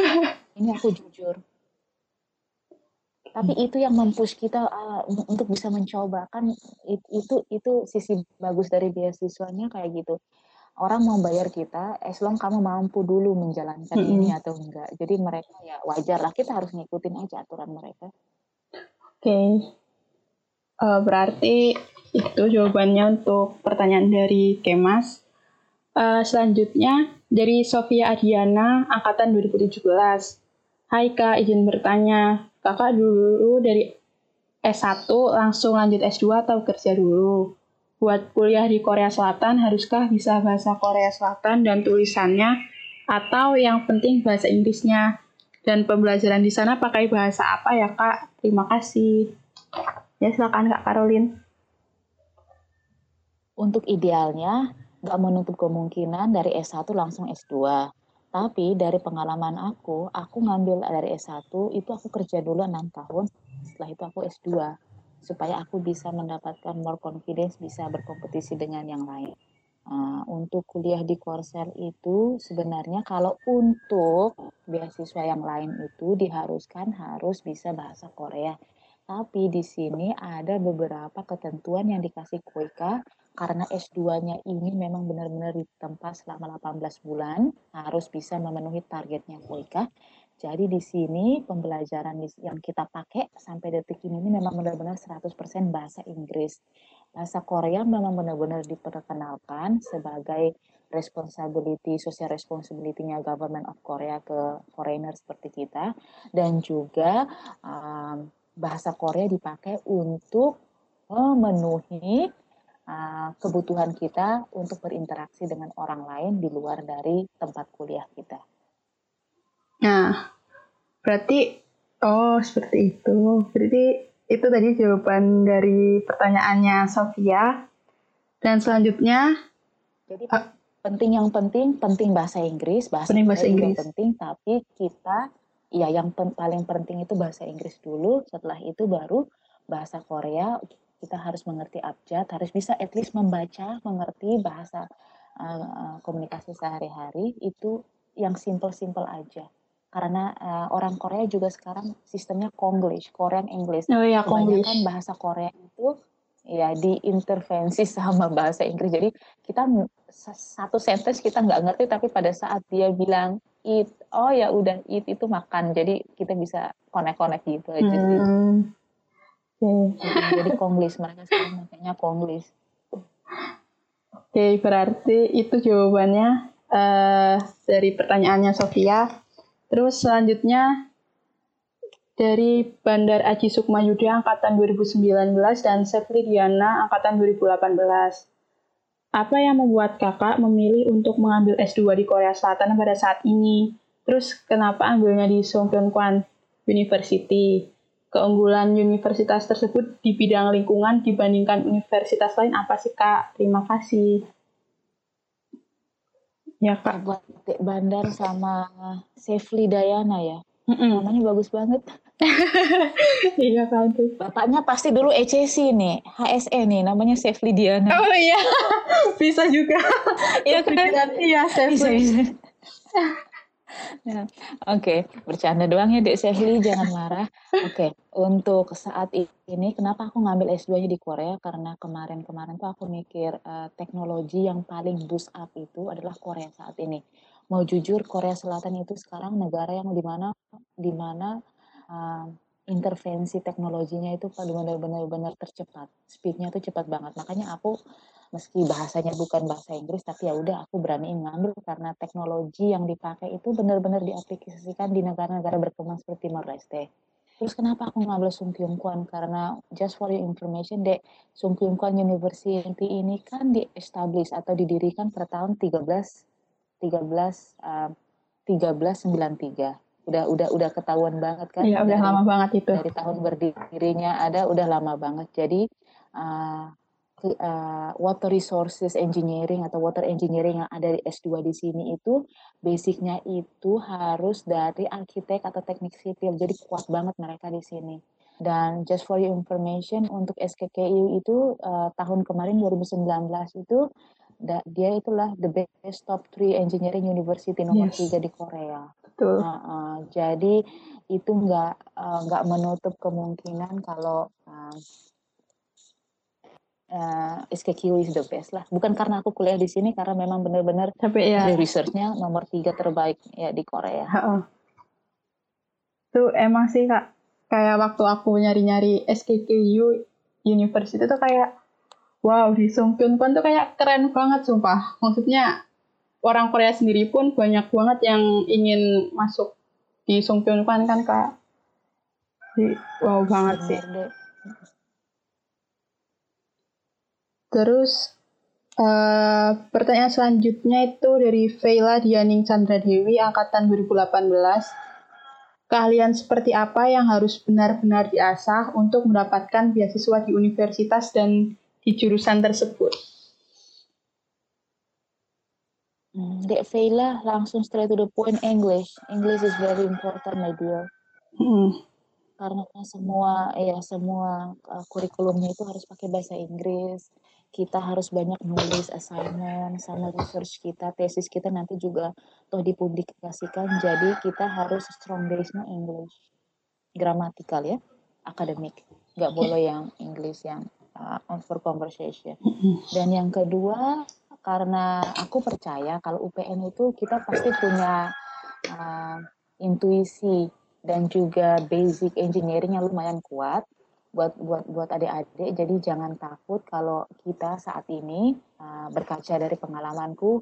Ini aku jujur. Tapi hmm. itu yang mempush kita uh, untuk bisa mencoba kan itu itu sisi bagus dari beasiswanya kayak gitu orang mau bayar kita as long kamu mampu dulu menjalankan hmm. ini atau enggak. Jadi mereka ya wajar lah kita harus ngikutin aja aturan mereka. Oke. Okay. Uh, berarti itu jawabannya untuk pertanyaan dari Kemas. Uh, selanjutnya dari Sofia Adiana angkatan 2017. Hai Kak, izin bertanya. Kakak dulu dari S1 langsung lanjut S2 atau kerja dulu? Buat kuliah di Korea Selatan haruskah bisa bahasa Korea Selatan dan tulisannya atau yang penting bahasa Inggrisnya dan pembelajaran di sana pakai bahasa apa ya kak? Terima kasih. Ya silakan kak Karolin. Untuk idealnya nggak menutup kemungkinan dari S1 langsung S2. Tapi dari pengalaman aku, aku ngambil dari S1 itu aku kerja dulu 6 tahun, setelah itu aku S2 supaya aku bisa mendapatkan more confidence bisa berkompetisi dengan yang lain. Uh, untuk kuliah di Korsel itu sebenarnya kalau untuk beasiswa yang lain itu diharuskan harus bisa bahasa Korea. Tapi di sini ada beberapa ketentuan yang dikasih Koika karena S2-nya ini memang benar-benar ditempa selama 18 bulan, harus bisa memenuhi targetnya Koika. Jadi di sini pembelajaran yang kita pakai sampai detik ini, ini memang benar-benar 100% bahasa Inggris. Bahasa Korea memang benar-benar diperkenalkan sebagai responsibility, social responsibility-nya government of Korea ke foreigner seperti kita. Dan juga um, bahasa Korea dipakai untuk memenuhi uh, kebutuhan kita untuk berinteraksi dengan orang lain di luar dari tempat kuliah kita. Nah, berarti Oh, seperti itu. Berarti itu tadi jawaban dari pertanyaannya Sofia. Dan selanjutnya, Jadi Ah. penting yang penting penting bahasa Inggris, bahasa Penting bahasa Inggris. penting, tapi kita ya yang pen- paling penting itu bahasa Inggris dulu. Setelah itu baru bahasa Korea. Kita harus mengerti abjad, harus bisa at least membaca, mengerti bahasa uh, uh, komunikasi sehari-hari itu yang simple-simple aja. Karena uh, orang Korea juga sekarang sistemnya Konglish, Korean English. oh ya, Kebanyakan Konglish. bahasa Korea itu ya diintervensi sama bahasa Inggris. Jadi kita satu sentence kita nggak ngerti, tapi pada saat dia bilang eat, oh ya udah eat itu makan. Jadi kita bisa connect-connect gitu aja sih. Hmm. Mm, Jadi Konglish mereka sekarang makanya Konglish. Oke, berarti itu jawabannya eh, dari pertanyaannya Sofia. Terus selanjutnya dari Bandar Aji Sukma Yuda Angkatan 2019 dan Sefri Diana Angkatan 2018. Apa yang membuat kakak memilih untuk mengambil S2 di Korea Selatan pada saat ini? Terus kenapa ambilnya di Songpyeongkwan University? Keunggulan universitas tersebut di bidang lingkungan dibandingkan universitas lain apa sih kak? Terima kasih. Ya kak. Buat Bandar sama Sefli Dayana ya. Mm-mm. Namanya bagus banget. Iya kak itu. Bapaknya pasti dulu ECC nih, HSE nih, namanya Sefli Diana. Oh iya, bisa juga. Iya kan? Iya, saya bisa bisa Ya, Oke, bercanda doang ya Dek Sehli, jangan marah. Oke, untuk saat ini kenapa aku ngambil S2-nya di Korea? Karena kemarin-kemarin tuh aku mikir eh, teknologi yang paling boost up itu adalah Korea saat ini. Mau jujur, Korea Selatan itu sekarang negara yang di mana di mana eh, intervensi teknologinya itu benar-benar tercepat. Speednya tuh cepat banget. Makanya aku meski bahasanya bukan bahasa Inggris tapi ya udah aku berani ngambil karena teknologi yang dipakai itu benar-benar diaplikasikan di negara-negara berkembang seperti Timor Leste. Terus kenapa aku ngambil Sung Kyung Kwan? Karena just for your information, Dek, Sung Kyung Kwan University ini kan di-establish atau didirikan pada tahun 13 13 uh, 1393. Udah udah udah ketahuan banget kan? Iya, udah dari- lama banget itu. dari tahun berdirinya ada udah lama banget. Jadi uh, uh, water resources engineering atau water engineering yang ada di S2 di sini itu basicnya itu harus dari arsitek atau teknik sipil. Jadi kuat banget mereka di sini. Dan just for your information untuk SKKU itu uh, tahun kemarin 2019 itu da- dia itulah the best top 3 engineering university nomor Yes. 3 di Korea. Betul. Nah, uh, jadi itu nggak uh, nggak menutup kemungkinan kalau uh, uh, SKQ is the best lah. Bukan karena aku kuliah di sini, karena memang benar-benar Tapi ya, researchnya nomor tiga terbaik ya di Korea. heeh. Itu emang sih kak, kayak waktu aku nyari-nyari SKKU University tuh kayak, wow di Songpyeon tuh kayak keren banget sumpah. Maksudnya orang Korea sendiri pun banyak banget yang ingin masuk di Songpyeon kan kak. Jadi, wow banget sih. Terus eh, pertanyaan selanjutnya itu dari Veila Dianing Chandra Dewi angkatan 2018. Keahlian seperti apa yang harus benar-benar diasah untuk mendapatkan beasiswa di universitas dan di jurusan tersebut? Hmm, Dek Veila langsung straight to the point English. English is very important my dear. Hmm, karena semua ya semua uh, kurikulumnya itu harus pakai bahasa Inggris. Kita harus banyak nulis assignment sama research kita, tesis kita nanti juga toh dipublikasikan. Jadi kita harus strong base-nya English. Gramatikal ya, akademik. Nggak boleh yang English yang uh, for conversation. Dan yang kedua, karena aku percaya kalau UPN itu kita pasti punya uh, intuisi dan juga basic engineering yang lumayan kuat buat buat buat adik-adik. Jadi jangan takut kalau kita saat ini uh, berkaca dari pengalamanku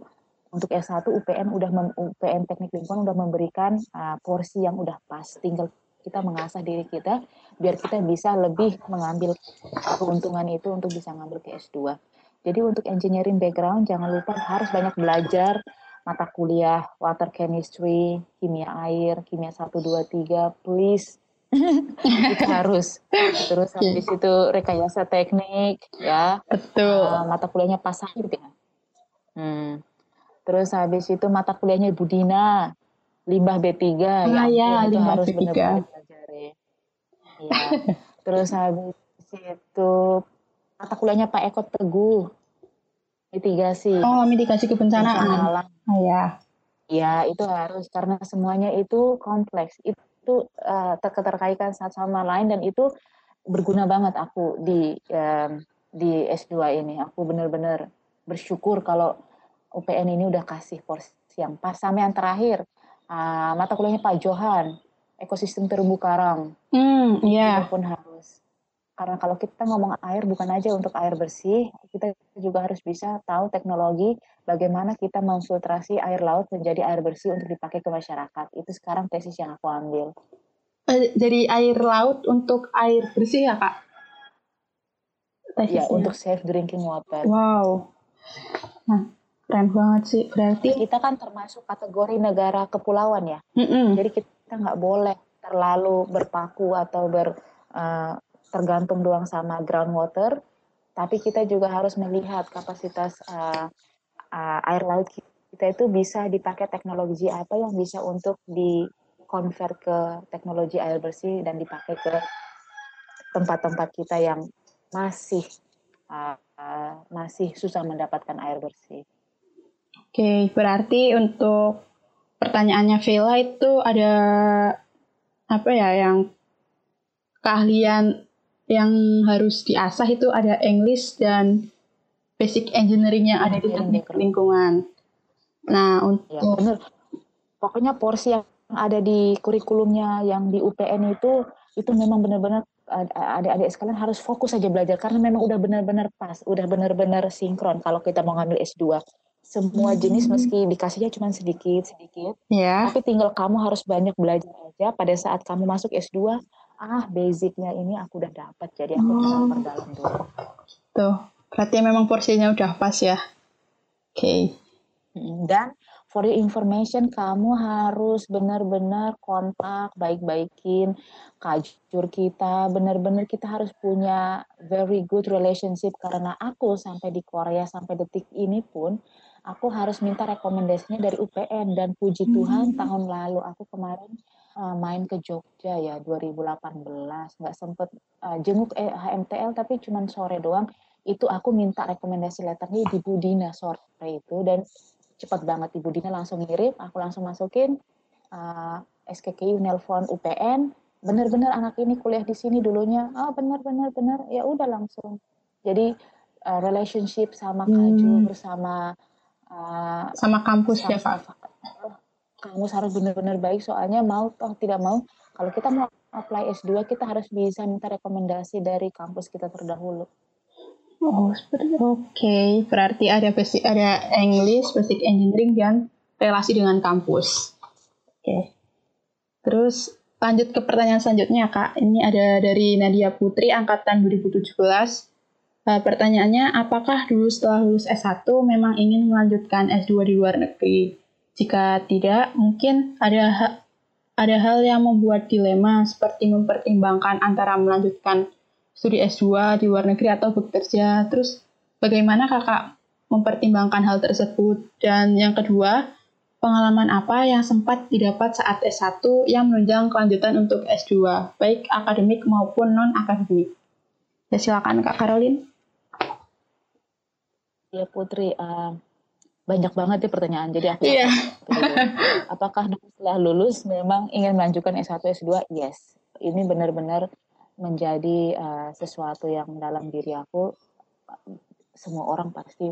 untuk S1 UPN udah mem- UPN Teknik Lingkungan udah memberikan uh, porsi yang udah pas. Tinggal kita mengasah diri kita biar kita bisa lebih mengambil keuntungan itu untuk bisa ngambil ke S2. Jadi untuk engineering background jangan lupa harus banyak belajar mata kuliah water chemistry, kimia air, kimia 1 2 3, please itu harus. Terus habis itu rekayasa teknik, ya. Betul. Uh, mata kuliahnya pasang gitu ya. Hmm. Terus habis itu mata kuliahnya Budina, limbah B3 ah, ya, ya itu limbah harus B3. benar-benar pelajari. Ya. Terus habis itu mata kuliahnya Pak Eko Teguh, mitigasi. Oh, mitigasi kebencanaan. bencana alam. Ah, ya. Ya, itu harus karena semuanya itu kompleks. Itu uh, keterkaitan satu sama lain dan itu berguna banget aku di um, di S2 ini. Aku benar-benar bersyukur kalau UPN ini udah kasih porsi yang pas sama yang terakhir uh, mata kuliahnya Pak Johan ekosistem terumbu karang. Hmm, iya. Itu pun harus karena kalau kita ngomong air bukan aja untuk air bersih, kita juga harus bisa tahu teknologi bagaimana kita memfiltrasi air laut menjadi air bersih untuk dipakai ke masyarakat. Itu sekarang tesis yang aku ambil. Eh, Jadi air laut untuk air bersih ya kak? Ya, Tesisnya. untuk safe drinking water. Wow. Nah, keren banget sih. Berarti Kita kan termasuk kategori negara kepulauan ya. Mm-mm. Jadi kita nggak boleh terlalu berpaku atau ber uh, tergantung doang sama groundwater, tapi kita juga harus melihat kapasitas uh, uh, air laut kita itu bisa dipakai teknologi apa yang bisa untuk di convert ke teknologi air bersih dan dipakai ke tempat-tempat kita yang masih uh, uh, masih susah mendapatkan air bersih. Oke, berarti untuk pertanyaannya Vela itu ada apa ya yang keahlian yang harus diasah itu ada English dan basic engineering yang ada di teknik lingkungan. Nah, Ya, untuk bener. Pokoknya porsi yang ada di kurikulumnya yang di UPN itu itu memang benar-benar adik-adik sekalian harus fokus saja belajar karena memang udah benar-benar pas, udah benar-benar sinkron kalau kita mau ngambil S2. Semua jenis meski dikasihnya cuma sedikit-sedikit, ya, tapi tinggal kamu harus banyak belajar aja pada saat kamu masuk S2, ah basicnya ini aku udah dapat jadi aku tinggal Oh. perdalam dulu. tuh. Berarti memang porsinya udah pas ya. Oke. Mm, Dan for your information, kamu harus benar-benar kontak, baik-baikin kajur kita. Benar-benar kita harus punya very good relationship karena aku sampai di Korea sampai detik ini pun aku harus minta rekomendasinya dari UPN dan puji Tuhan tahun lalu aku kemarin uh, main ke Jogja ya 2018 nggak sempet uh, jenguk eh, HMTL tapi cuman sore doang. Itu aku minta rekomendasi letternya di Budina sore itu. Dan cepat banget Ibu Dina langsung ngirim, aku langsung masukin uh, SKKU nelpon UPN, bener-bener anak ini kuliah di sini dulunya, ah oh, bener bener. Ya udah langsung. Jadi uh, relationship sama kajur, Hmm. sama uh, Sama kampus ya, sama Kamu harus bener-bener baik soalnya mau toh tidak mau kalau kita mau apply S2 kita harus bisa minta rekomendasi dari kampus kita terdahulu. Oh, seperti Oke, berarti ada basic ada English, basic engineering dan relasi dengan kampus. Oke. Terus lanjut ke pertanyaan selanjutnya, Kak. Ini ada dari Nadia Putri angkatan 2017. Eh, pertanyaannya, apakah dulu setelah lulus S1 memang ingin melanjutkan S2 di luar negeri? Jika tidak, mungkin ada ha- ada hal yang membuat dilema seperti mempertimbangkan antara melanjutkan studi S2 di luar negeri atau bekerja. Terus bagaimana kakak mempertimbangkan hal tersebut? Dan yang kedua, pengalaman apa yang sempat didapat saat S1 yang menunjang kelanjutan untuk S2, baik akademik maupun non-akademik? Ya silakan Kak Caroline. Ya Putri, uh, banyak banget ya pertanyaan. Jadi aku Iya. apakah setelah lulus memang ingin melanjutkan S1 S2? Yes. Ini benar-benar menjadi uh, sesuatu yang dalam diri aku semua orang pasti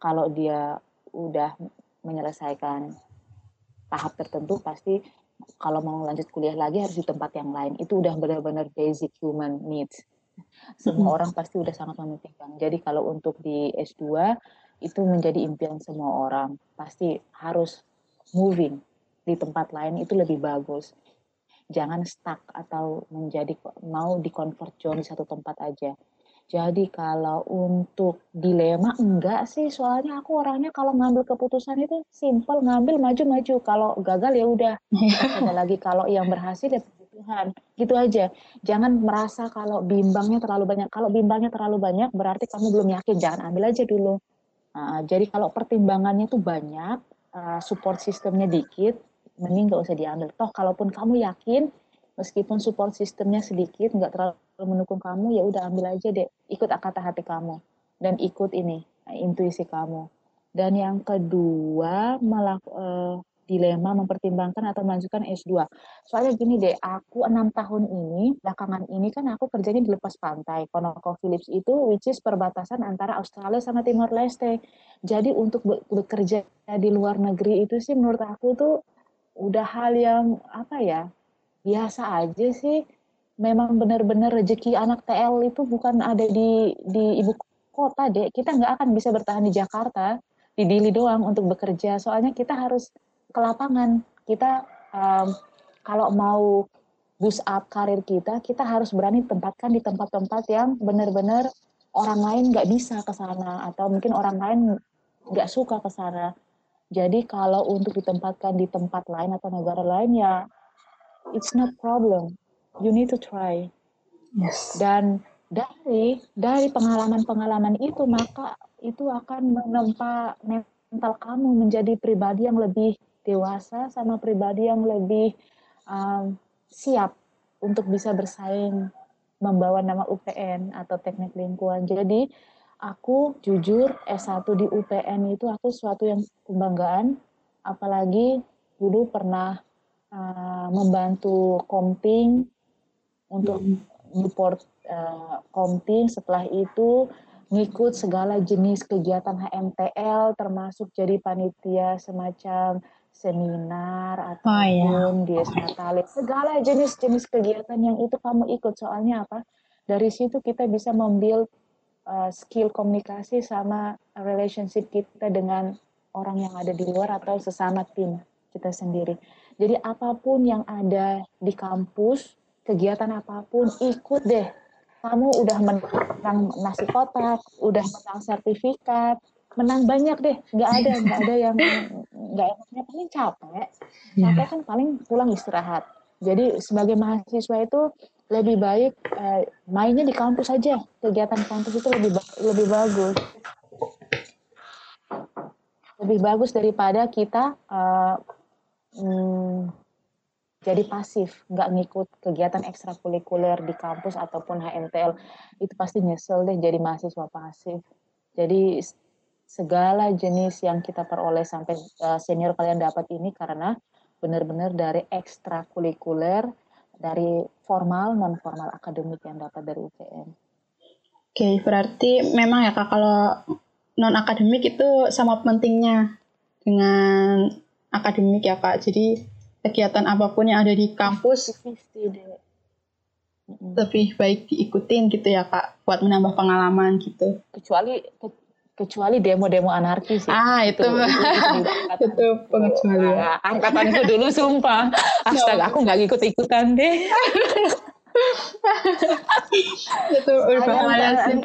kalau dia udah menyelesaikan tahap tertentu pasti kalau mau lanjut kuliah lagi harus di tempat yang lain. Itu udah benar-benar basic human needs. Semua orang pasti udah sangat mementingkan. Jadi kalau untuk di S2 itu menjadi impian semua orang. Pasti harus moving di tempat lain itu lebih bagus. Jangan stuck atau menjadi mau di comfort zone di satu tempat aja. Jadi kalau untuk dilema enggak sih, soalnya aku orangnya kalau ngambil keputusan itu simple, ngambil maju-maju. Kalau gagal ya udah. Ada lagi kalau yang berhasil ya Tuhan. Gitu aja. Jangan merasa kalau bimbangnya terlalu banyak. Kalau bimbangnya terlalu banyak berarti kamu belum yakin. Jangan ambil aja dulu. Jadi kalau pertimbangannya tuh banyak, uh, support sistemnya dikit, mending nggak usah diambil. Toh kalaupun kamu yakin, meskipun support sistemnya sedikit, nggak terlalu mendukung kamu, ya udah ambil aja deh. Ikut kata hati kamu dan ikut ini intuisi kamu. Dan yang kedua, malah uh, dilema mempertimbangkan atau melanjutkan S2. Soalnya gini deh, aku enam tahun ini, belakangan ini kan aku kerjanya di lepas pantai. ConocoPhillips itu which is perbatasan antara Australia sama Timor Leste. Jadi untuk bekerja di luar negeri itu sih menurut aku tuh udah hal yang apa ya, biasa aja sih. Memang benar-benar rezeki anak TL itu bukan ada di di ibu kota deh. Kita nggak akan bisa bertahan di Jakarta di Dili doang untuk bekerja. Soalnya kita harus ke lapangan. Kita um, kalau mau boost up karir kita, kita harus berani tempatkan di tempat-tempat yang benar-benar orang lain nggak bisa ke sana atau mungkin orang lain nggak suka ke sana. Jadi kalau untuk ditempatkan di tempat lain atau negara lain ya it's not problem. You need to try. Yes. Dan dari dari pengalaman-pengalaman itu maka itu akan menempa mental kamu menjadi pribadi yang lebih dewasa sama pribadi yang lebih um, siap untuk bisa bersaing membawa nama UPN atau teknik lingkungan. Jadi aku jujur S1 di UPN itu aku suatu yang kebanggaan. Apalagi dulu pernah uh, membantu komping untuk support uh, komping. Setelah itu ngikut segala jenis kegiatan HMTL termasuk jadi panitia semacam seminar ataupun oh, iya. Natalis segala jenis-jenis kegiatan yang itu kamu ikut. Soalnya apa? Dari situ kita bisa membuild uh, skill komunikasi sama relationship kita dengan orang yang ada di luar atau sesama tim kita sendiri. Jadi apa pun yang ada di kampus kegiatan apa pun ikut deh. Kamu udah menang nasi kotak udah menang sertifikat menang banyak deh. Nggak ada nggak ada yang nggak enaknya. Paling capek. Iya. capek kan paling pulang istirahat. Jadi sebagai mahasiswa itu lebih baik eh, mainnya di kampus aja. Kegiatan kampus itu lebih lebih bagus. Lebih bagus daripada kita uh, hmm, jadi pasif. Nggak ngikut kegiatan ekstrakurikuler di kampus ataupun HMTL itu pasti nyesel deh jadi mahasiswa pasif. Jadi segala jenis yang kita peroleh sampai uh, senior kalian dapat ini karena benar-benar dari ekstrakurikuler, dari formal non formal akademik yang dapat dari UPN. Oke, okay, berarti memang ya kak kalau non akademik itu sama pentingnya dengan akademik ya kak. Jadi kegiatan apa pun yang ada di kampus lebih baik diikutin gitu ya kak, buat menambah pengalaman gitu. Kecuali kecuali demo-demo anarkis ya. Ah itu itu, itu, itu pengecualian. Nah, angkatanku dulu sumpah. Astaga aku nggak ikut-ikutan deh. itu berbahaya sih.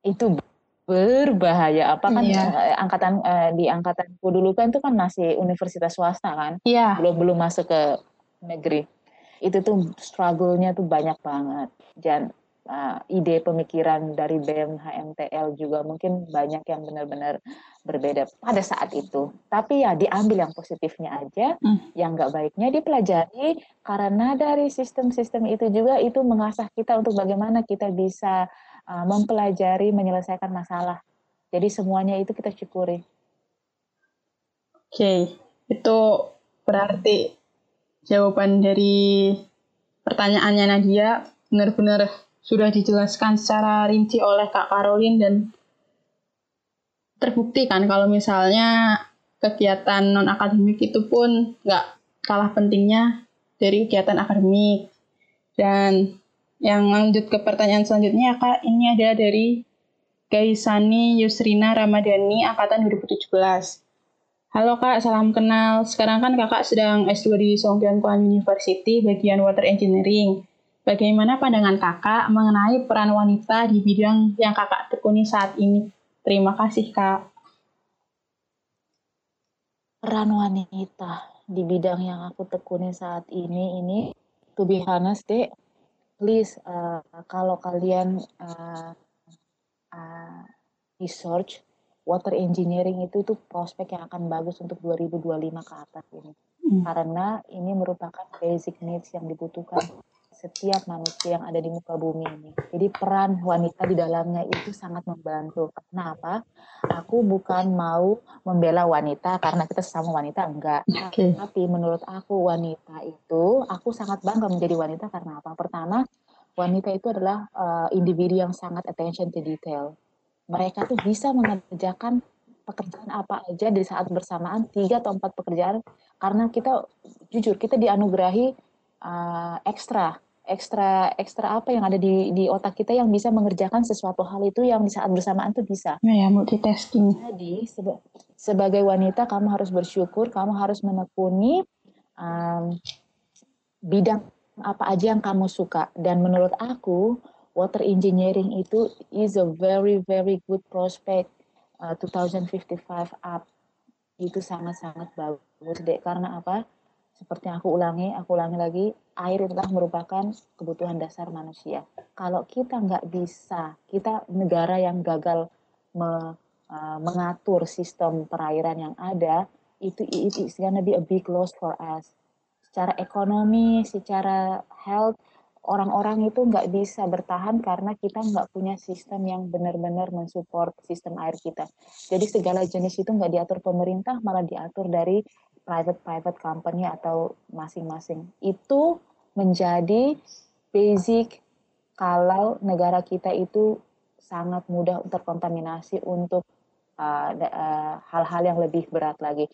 itu berbahaya apa kan iya. angkatan eh, di angkatanku dulu kan itu kan masih universitas swasta kan iya. belum belum masuk ke negeri itu tuh struggle-nya tuh banyak banget dan uh, ide pemikiran dari BEM HMTL juga mungkin banyak yang benar-benar berbeda pada saat itu. Tapi ya diambil yang positifnya aja, hmm. yang nggak baiknya dipelajari karena dari sistem-sistem itu juga itu mengasah kita untuk bagaimana kita bisa uh, mempelajari menyelesaikan masalah. Jadi semuanya itu kita syukuri. Oke, okay. itu berarti jawaban dari pertanyaannya Nadia benar-benar sudah dijelaskan secara rinci oleh Kak Karolin dan terbukti kan kalau misalnya kegiatan non akademik itu pun nggak kalah pentingnya dari kegiatan akademik dan yang lanjut ke pertanyaan selanjutnya kak ini ada dari Gaisani Yusrina Ramadhani angkatan 2017 Halo kak, salam kenal. Sekarang kan kakak sedang S2 di Songkyan Kuan University bagian Water Engineering. Bagaimana pandangan kakak mengenai peran wanita di bidang yang kakak tekuni saat ini? Terima kasih, Kak. Peran wanita di bidang yang aku tekuni saat ini, ini to be honest deh, please uh, kalau kalian uh, uh, research water engineering itu tuh prospek yang akan bagus untuk 2025 ke atas ini. Hmm. Karena ini merupakan basic needs yang dibutuhkan setiap manusia yang ada di muka bumi ini. Jadi peran wanita di dalamnya itu sangat membantu. Kenapa? Aku bukan mau membela wanita karena kita sesama wanita enggak. Okay. Tapi menurut aku wanita itu aku sangat bangga menjadi wanita karena apa? Pertama, wanita itu adalah uh, individu yang sangat attention to detail. Mereka tuh bisa mengerjakan pekerjaan apa aja di saat bersamaan tiga atau empat pekerjaan karena kita jujur kita dianugerahi uh, ekstra ekstra ekstra apa yang ada di di otak kita yang bisa mengerjakan sesuatu hal itu yang di saat bersamaan tuh bisa. Ya, ya multitasking. Jadi seba sebagai wanita kamu harus bersyukur, kamu harus menekuni um, bidang apa aja yang kamu suka. Dan menurut aku water engineering itu is a very very good prospect uh, 2055 up itu sangat-sangat bagus deh karena apa? Seperti yang aku ulangi, aku ulangi lagi, air itulah merupakan kebutuhan dasar manusia. Kalau kita nggak bisa, kita negara yang gagal me, uh, mengatur sistem perairan yang ada, itu it is gonna be a big loss for us. Secara ekonomi, secara health, orang-orang itu nggak bisa bertahan karena kita nggak punya sistem yang benar-benar mensupport sistem air kita. Jadi segala jenis itu nggak diatur pemerintah, malah diatur dari private-private company atau masing-masing. Itu menjadi basic kalau negara kita itu sangat mudah terkontaminasi untuk uh, uh, hal-hal uh, yang lebih berat lagi.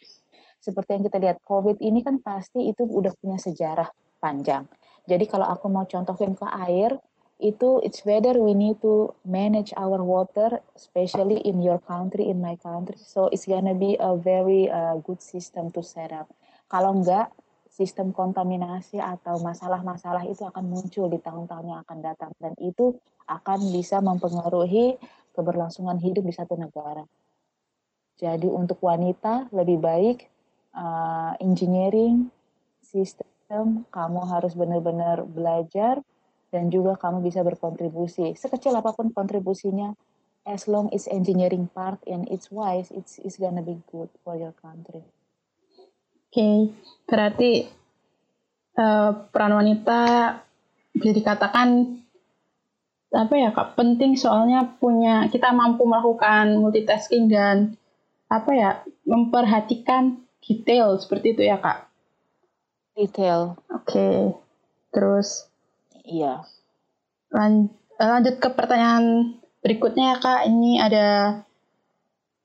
Seperti yang kita lihat, COVID ini kan pasti itu udah punya sejarah panjang. Jadi kalau aku mau contohin ke air, itu it's better we need to manage our water especially in your country in my country. So it's gonna be a very uh, good system to set up. Kalau enggak sistem kontaminasi atau masalah-masalah itu akan muncul di tahun-tahun yang akan datang. Dan itu akan bisa mempengaruhi keberlangsungan hidup di satu negara. Jadi untuk wanita lebih baik uh, engineering sistem kamu harus benar-benar belajar dan juga kamu bisa berkontribusi sekecil apa pun kontribusinya as long as engineering part and it's wise it's it's gonna be good for your country. Oke, okay. berarti uh, peran wanita bisa dikatakan apa ya kak penting soalnya punya kita mampu melakukan multitasking dan apa ya memperhatikan detail seperti itu ya kak. Detail. Oke, okay. terus Iya. Lan eh, lanjut ke pertanyaan berikutnya ya Kak. Ini ada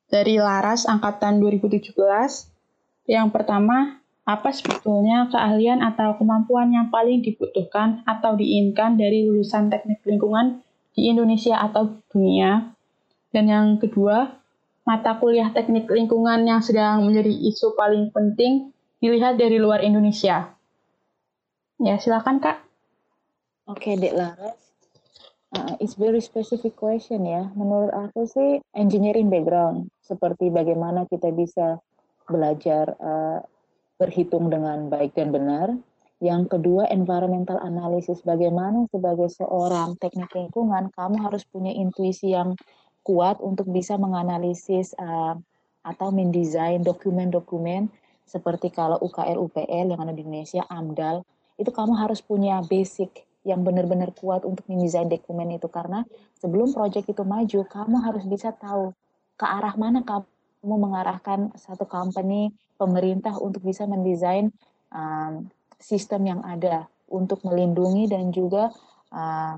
dari Laras angkatan 2017. Yang pertama, apa sebetulnya keahlian atau kemampuan yang paling dibutuhkan atau diinginkan dari lulusan teknik lingkungan di Indonesia atau dunia? Dan yang kedua, mata kuliah teknik lingkungan yang sedang menjadi isu paling penting dilihat dari luar Indonesia. Ya, silakan Kak. Oke, Dek Laras. Uh, it's very specific question ya. Menurut aku sih engineering background, seperti bagaimana kita bisa belajar uh, berhitung dengan baik dan benar. Yang kedua, environmental analysis. Bagaimana sebagai seorang teknik lingkungan, kamu harus punya intuisi yang kuat untuk bisa menganalisis uh, atau mendesain dokumen-dokumen seperti kalau UKL, UPL yang ada di Indonesia, AMDAL, itu kamu harus punya basic yang benar-benar kuat untuk mendesain dokumen itu karena sebelum proyek itu maju kamu harus bisa tahu ke arah mana kamu mengarahkan satu company pemerintah untuk bisa mendesain um, sistem yang ada untuk melindungi dan juga uh,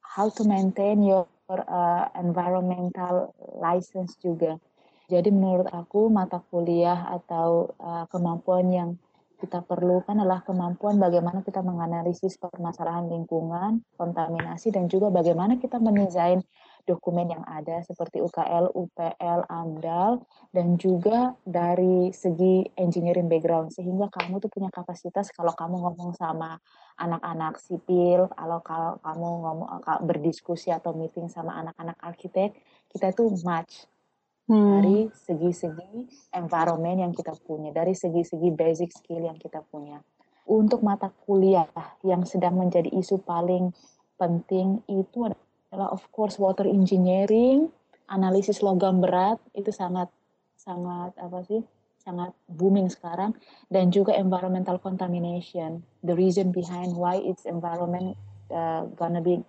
how to maintain your uh, environmental license juga. Jadi menurut aku mata kuliah atau uh, kemampuan yang kita perlukan adalah kemampuan bagaimana kita menganalisis permasalahan lingkungan, kontaminasi, dan juga bagaimana kita mendesain dokumen yang ada seperti UKL, UPL, AMDAL, dan juga dari segi engineering background. Sehingga kamu tuh punya kapasitas kalau kamu ngomong sama anak-anak sipil, kalau kamu ngomong berdiskusi atau meeting sama anak-anak arsitek, kita tuh match hmm. dari segi-segi environment yang kita punya, dari segi-segi basic skill yang kita punya. untuk mata kuliah yang sedang menjadi isu paling penting itu adalah of course water engineering, analisis logam berat itu sangat sangat apa sih? sangat booming sekarang dan juga environmental contamination, the reason behind why its environment uh, gonna be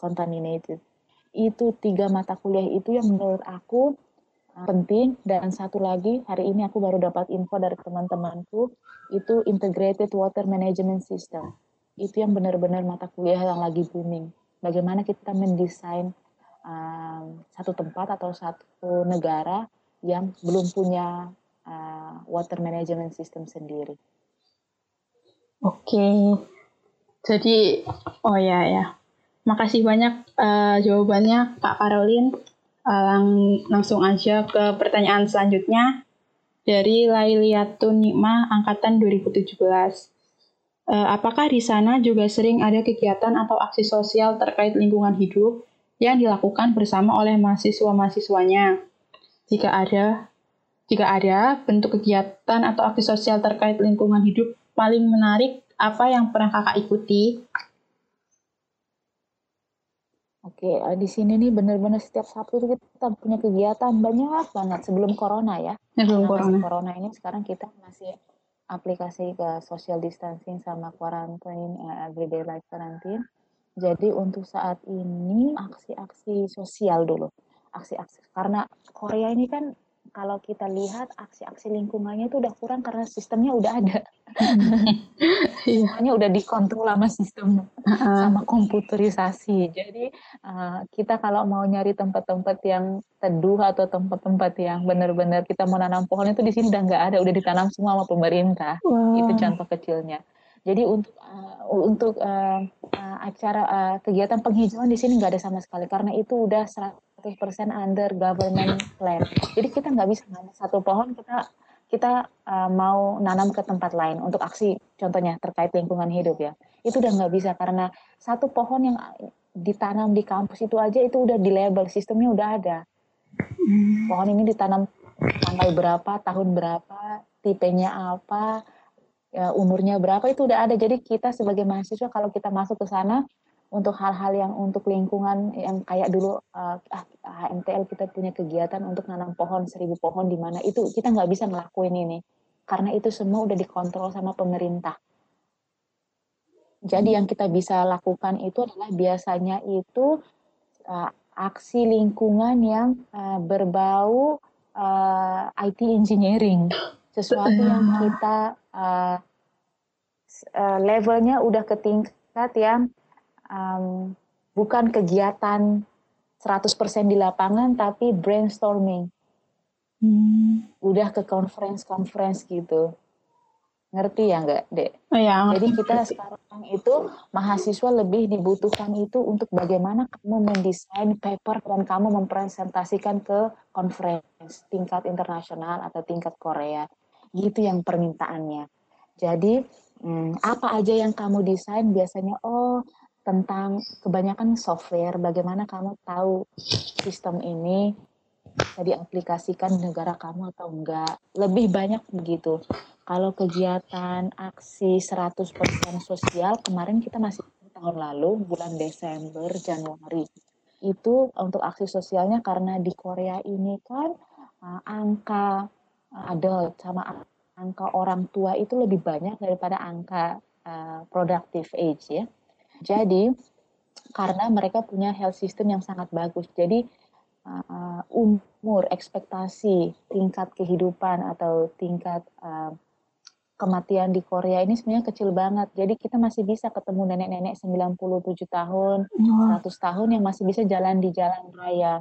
contaminated. Itu tiga mata kuliah itu yang menurut aku penting dan satu lagi hari ini aku baru dapat info dari teman-temanku itu integrated water management system. Itu yang benar-benar mata kuliah yang lagi booming. Bagaimana kita mendesain um, satu tempat atau satu negara yang belum punya uh, water management system sendiri. Oke, okay. jadi oh ya ya, makasih banyak uh, jawabannya Kak Caroline. Lang langsung aja ke pertanyaan selanjutnya dari Lailiatun Nikma angkatan 2017. Uh, apakah di sana juga sering ada kegiatan atau aksi sosial terkait lingkungan hidup yang dilakukan bersama oleh mahasiswa-mahasiswanya? Jika ada, jika ada bentuk kegiatan atau aksi sosial terkait lingkungan hidup paling menarik, apa yang pernah kakak ikuti? Oke, uh, di sini nih benar-benar setiap Sabtu tuh kita punya kegiatan banyak banget sebelum corona ya. Sebelum corona. corona ini sekarang kita masih aplikasi ke social distancing sama quarantine uh, everyday life quarantine. Jadi untuk saat ini aksi-aksi sosial dulu. Aksi-aksi karena Korea ini kan kalau kita lihat aksi-aksi lingkungannya itu udah kurang karena sistemnya udah ada. Iya. Semuanya udah dikontrol sama sistem sama komputerisasi. Jadi uh, kita kalau mau nyari tempat-tempat yang teduh atau tempat-tempat yang benar-benar kita mau nanam pohon itu di sini udah nggak ada, udah ditanam semua sama pemerintah. Wow. Itu contoh kecilnya. Jadi untuk uh, untuk uh, uh, acara uh, kegiatan penghijauan di sini nggak ada sama sekali karena itu udah 100% under government plan. Jadi kita nggak bisa nanam satu pohon kita kita uh, mau nanam ke tempat lain untuk aksi contohnya terkait lingkungan hidup ya. Itu udah nggak bisa karena satu pohon yang ditanam di kampus itu aja itu udah di label sistemnya udah ada. Pohon ini ditanam tanggal berapa, tahun berapa, tipenya apa, ya, umurnya berapa itu udah ada. Jadi kita sebagai mahasiswa kalau kita masuk ke sana untuk hal-hal yang untuk lingkungan yang kayak dulu uh, ah, HMTL kita punya kegiatan untuk nanam pohon seribu pohon di mana itu kita nggak bisa ngelakuin ini. Karena itu semua udah dikontrol sama pemerintah. Jadi yang kita bisa lakukan itu adalah biasanya itu uh, aksi lingkungan yang uh, berbau uh, IT engineering, sesuatu yang kita uh, uh, levelnya udah ke tingkat yang um, bukan kegiatan 100% di lapangan tapi brainstorming. Hmm. Udah ke conference-conference gitu. Ngerti ya enggak, Dek? Oh, ya, Jadi kita sekarang itu mahasiswa lebih dibutuhkan itu untuk bagaimana kamu mendesain paper dan kamu mempresentasikan ke conference tingkat internasional atau tingkat Korea. Gitu yang permintaannya. Jadi hmm, apa aja yang kamu desain biasanya oh tentang kebanyakan software, bagaimana kamu tahu sistem ini bisa diaplikasikan di negara kamu atau enggak. Lebih banyak begitu. Kalau kegiatan aksi 100% sosial, kemarin kita masih tahun lalu, bulan Desember, Januari. Itu untuk aksi sosialnya karena di Korea ini kan uh, angka uh, adult sama angka orang tua itu lebih banyak daripada angka uh, productive age ya. Jadi karena mereka punya health system yang sangat bagus. Jadi uh, umur, ekspektasi, tingkat kehidupan atau tingkat uh, kematian di Korea ini sebenarnya kecil banget. Jadi kita masih bisa ketemu nenek-nenek 97 tahun, 100 tahun yang masih bisa jalan di jalan raya.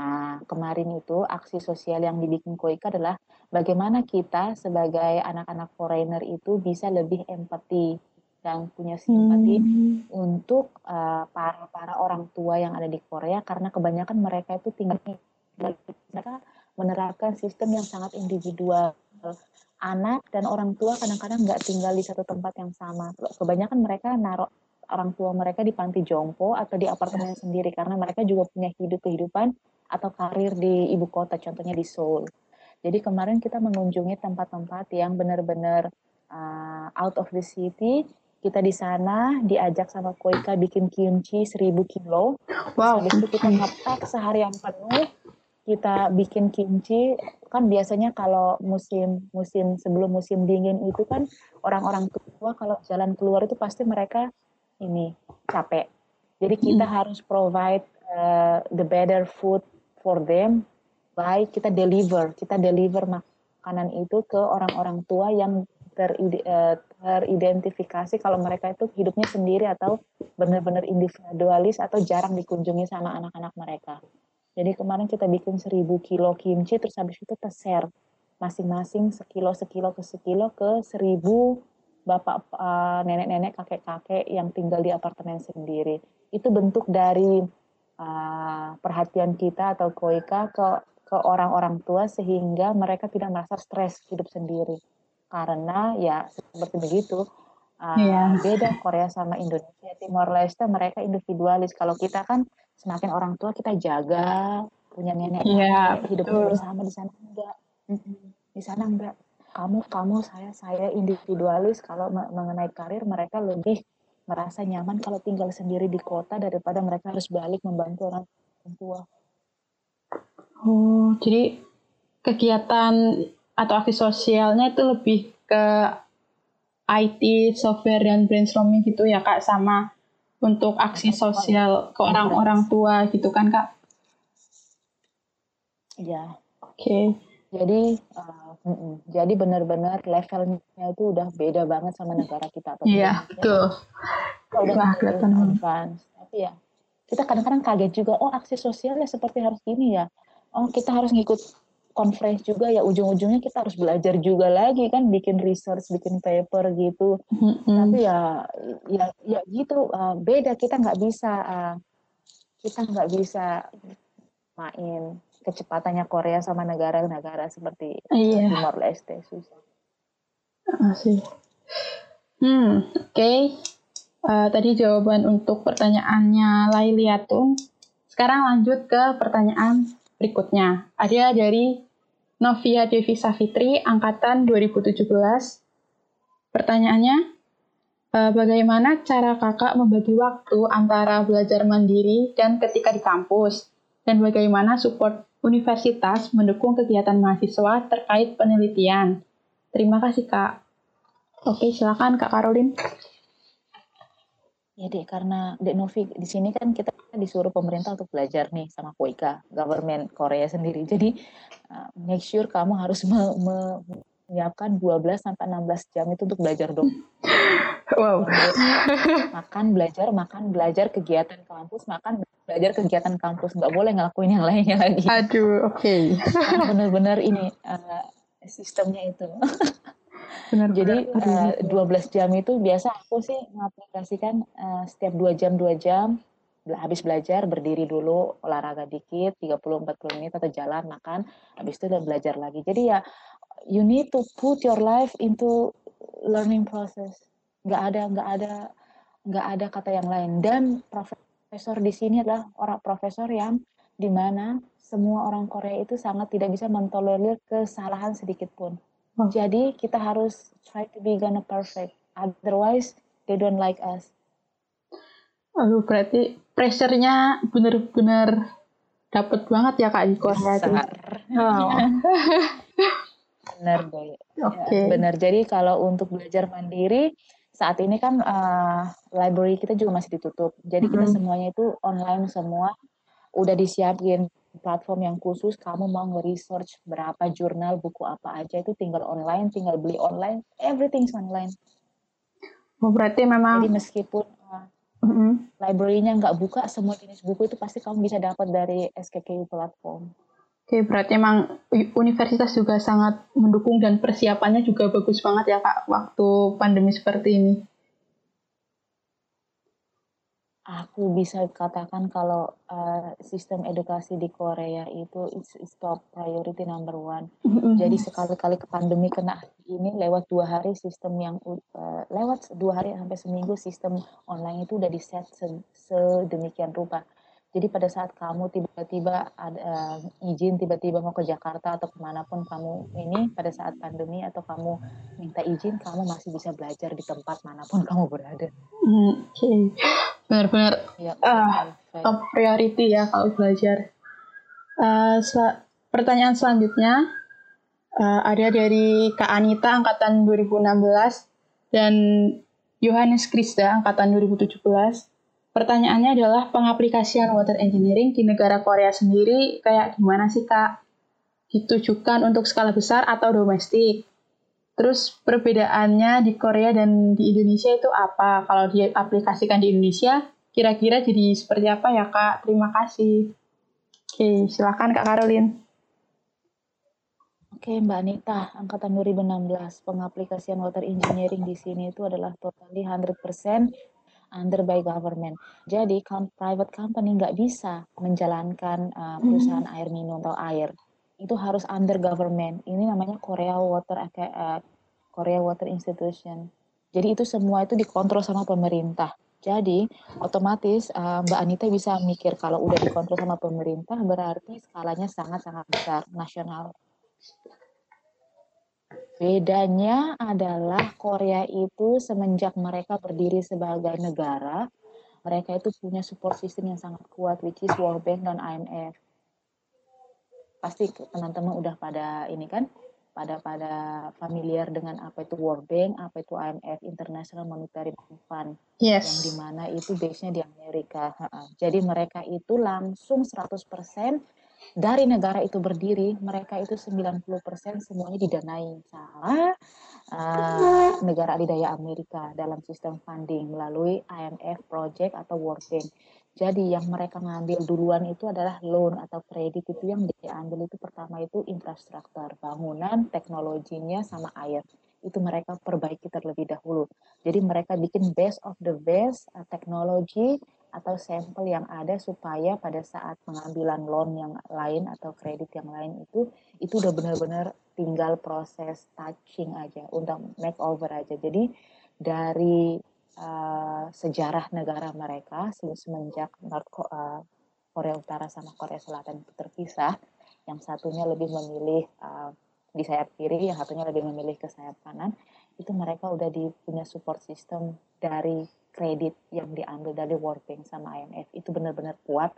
Nah, kemarin itu aksi sosial yang dibikin Koika adalah bagaimana kita sebagai anak-anak foreigner itu bisa lebih empati dan punya simpati hmm. untuk uh, para para orang tua yang ada di Korea karena kebanyakan mereka itu tinggal mereka menerapkan sistem yang sangat individual anak dan orang tua kadang-kadang nggak tinggal di satu tempat yang sama kebanyakan mereka naruh orang tua mereka di panti jompo atau di apartemen sendiri karena mereka juga punya hidup kehidupan atau karir di ibu kota contohnya di Seoul jadi kemarin kita mengunjungi tempat-tempat yang benar-benar uh, out of the city. Kita di sana diajak sama Koika bikin kimchi 1000 kilo. Wow. Habis itu kita ngepak seharian penuh. Kita bikin kimchi. Kan biasanya kalau musim musim sebelum musim dingin itu kan orang-orang tua kalau jalan keluar itu pasti mereka ini capek. Jadi kita harus provide uh, the better food for them by kita deliver, kita deliver makanan itu ke orang-orang tua yang teride, uh, teridentifikasi kalau mereka itu hidupnya sendiri atau benar-benar individualis atau jarang dikunjungi sama anak-anak mereka. Jadi kemarin kita bikin 1000 kilo kimchi terus habis itu share masing-masing sekilo sekilo ke sekilo ke 1000 bapak uh, nenek-nenek kakek-kakek yang tinggal di apartemen sendiri. Itu bentuk dari uh, perhatian kita atau koika ke ke orang-orang tua sehingga mereka tidak merasa stres hidup sendiri karena ya seperti begitu. Uh, yeah. beda Korea sama Indonesia Timor Leste mereka individualis. Kalau kita kan semakin orang tua kita jaga punya nenek yeah, hidup bersama di sana enggak. Di sana enggak. Kamu kamu saya saya individualis. Kalau mengenai karir mereka lebih merasa nyaman kalau tinggal sendiri di kota daripada mereka harus balik membantu orang tua. Oh, jadi kegiatan atau aksi sosialnya itu lebih ke IT, software dan brainstorming gitu ya kak sama untuk aksi sosial ke orang-orang tua gitu kan kak? Iya. Oke. Okay. Jadi uh, mm -mm. jadi benar-benar levelnya itu udah beda banget sama negara kita. Iya, betul. udah Wah, kelihatan advance. Tapi ya kita kadang-kadang kaget juga, oh aksi sosialnya seperti harus gini ya. Oh kita harus ngikut conference juga ya ujung-ujungnya kita harus belajar juga lagi kan bikin research bikin paper gitu mm-hmm. tapi ya ya ya gitu uh, beda kita nggak bisa uh, kita nggak bisa main kecepatannya Korea sama negara-negara seperti iya. Timor Leste susah. Masih. Hmm, oke. Okay. Uh, eh, tadi jawaban untuk pertanyaannya Lailiatun. Sekarang lanjut ke pertanyaan berikutnya. Ada dari Novia Devi Savitri, angkatan 2017. Pertanyaannya, uh, bagaimana cara kakak membagi waktu antara belajar mandiri dan ketika di kampus? Dan bagaimana support universitas mendukung kegiatan mahasiswa terkait penelitian. Terima kasih, Kak. Oke, silakan Kak Karolin. Ya, Dek, karena Dek Novi di sini kan kita disuruh pemerintah untuk belajar nih sama Koika, government Korea sendiri. Jadi, uh, make sure kamu harus me, me, menyiapkan 12 sampai 16 jam itu untuk belajar dong. Wow. Makan, belajar, makan, belajar, kegiatan kampus, makan, belajar, kegiatan kampus. Nggak boleh ngelakuin yang lainnya lagi. Aduh, oke. Okay. Bener-bener ini uh, sistemnya itu. Benar, Jadi uh, eh, 12 jam itu biasa aku sih mengaplikasikan uh, setiap 2 jam 2 jam habis belajar berdiri dulu olahraga dikit 30-40 menit atau jalan makan habis itu udah belajar lagi. Jadi ya you need to put your life into learning process. Nggak ada nggak ada nggak ada kata yang lain. Dan profesor di sini adalah orang profesor yang di mana semua orang Korea itu sangat tidak bisa mentolerir kesalahan sedikit pun. Oh. jadi kita harus try to be gonna perfect. Otherwise they don't like us. Aduh, berarti pressure-nya bener-bener dapet banget ya Kak di Korea. Besar. Oh. benar deh. Okay. Ya, benar. Jadi kalau untuk belajar mandiri saat ini kan uh, library kita juga masih ditutup. Jadi mm -hmm. kita semuanya itu online semua. Udah disiapin platform yang khusus kamu mau nge-research berapa jurnal, buku apa aja itu tinggal online, tinggal beli online, everything's online. Oh, berarti memang Jadi meskipun uh, mm -hmm. library-nya nggak buka, semua jenis buku itu pasti kamu bisa dapat dari SKKU platform. Oke, berarti emang universitas juga sangat mendukung dan persiapannya juga bagus banget ya Kak waktu pandemi seperti ini. Aku bisa katakan kalau uh, sistem edukasi di Korea itu it's, it's top priority number one. Mm-hmm. Jadi sekali-kali ke pandemi kena ini lewat dua hari sistem yang uh, lewat dua hari sampai seminggu sistem online itu udah di set sedemikian rupa Jadi pada saat kamu tiba-tiba ada uh, izin tiba-tiba mau ke Jakarta atau ke mana pun kamu ini pada saat pandemi atau kamu minta izin, kamu masih bisa belajar di tempat mana pun kamu berada. Hmm, oke, okay. benar-benar ya, uh, top priority ya kalau belajar. Uh, sel pertanyaan selanjutnya uh, ada dari Kak Anita angkatan 2016 dan Yohanes Krista angkatan 2017. Pertanyaannya adalah pengaplikasian water engineering di negara Korea sendiri kayak gimana sih Kak? Ditujukan untuk skala besar atau domestik? Terus perbedaannya di Korea dan di Indonesia itu apa? Kalau diaplikasikan di Indonesia, kira-kira jadi seperti apa ya Kak? Terima kasih. Oke, silakan Kak Caroline. Oke, Mbak Anita, angkatan 2016, pengaplikasian water engineering di sini itu adalah totally 100% under by government. Jadi private company nggak bisa menjalankan uh, perusahaan hmm. air minum atau air. Itu harus under government. Ini namanya Korea Water uh, Korea Water Institution. Jadi itu semua itu dikontrol sama pemerintah. Jadi otomatis uh, Mbak Anita bisa mikir kalau udah dikontrol sama pemerintah berarti skalanya sangat-sangat besar nasional. Bedanya adalah Korea itu semenjak mereka berdiri sebagai negara, mereka itu punya support system yang sangat kuat, which is World Bank dan IMF. Pasti teman-teman udah pada ini kan, pada pada familiar dengan apa itu World Bank, apa itu IMF, International Monetary Fund, yes. yang di mana itu base-nya di Amerika. Jadi mereka itu langsung 100% dari negara itu berdiri, mereka itu 90% semuanya didanai sama uh, negara adidaya Amerika dalam sistem funding melalui IMF project atau World Bank. Jadi yang mereka ngambil duluan itu adalah loan atau kredit itu yang diambil itu pertama itu infrastruktur, bangunan, teknologinya sama air. Itu mereka perbaiki terlebih dahulu. Jadi mereka bikin best of the best uh, teknologi atau sampel yang ada supaya pada saat pengambilan loan yang lain atau kredit yang lain itu itu udah benar-benar tinggal proses touching aja untuk make over aja. Jadi dari uh, sejarah negara mereka semenjak North uh, Korea Utara sama Korea Selatan itu terpisah, yang satunya lebih memilih uh, di sayap kiri, yang satunya lebih memilih ke sayap kanan, itu mereka udah punya support system dari kredit yang diambil dari World Bank sama IMF itu benar-benar kuat.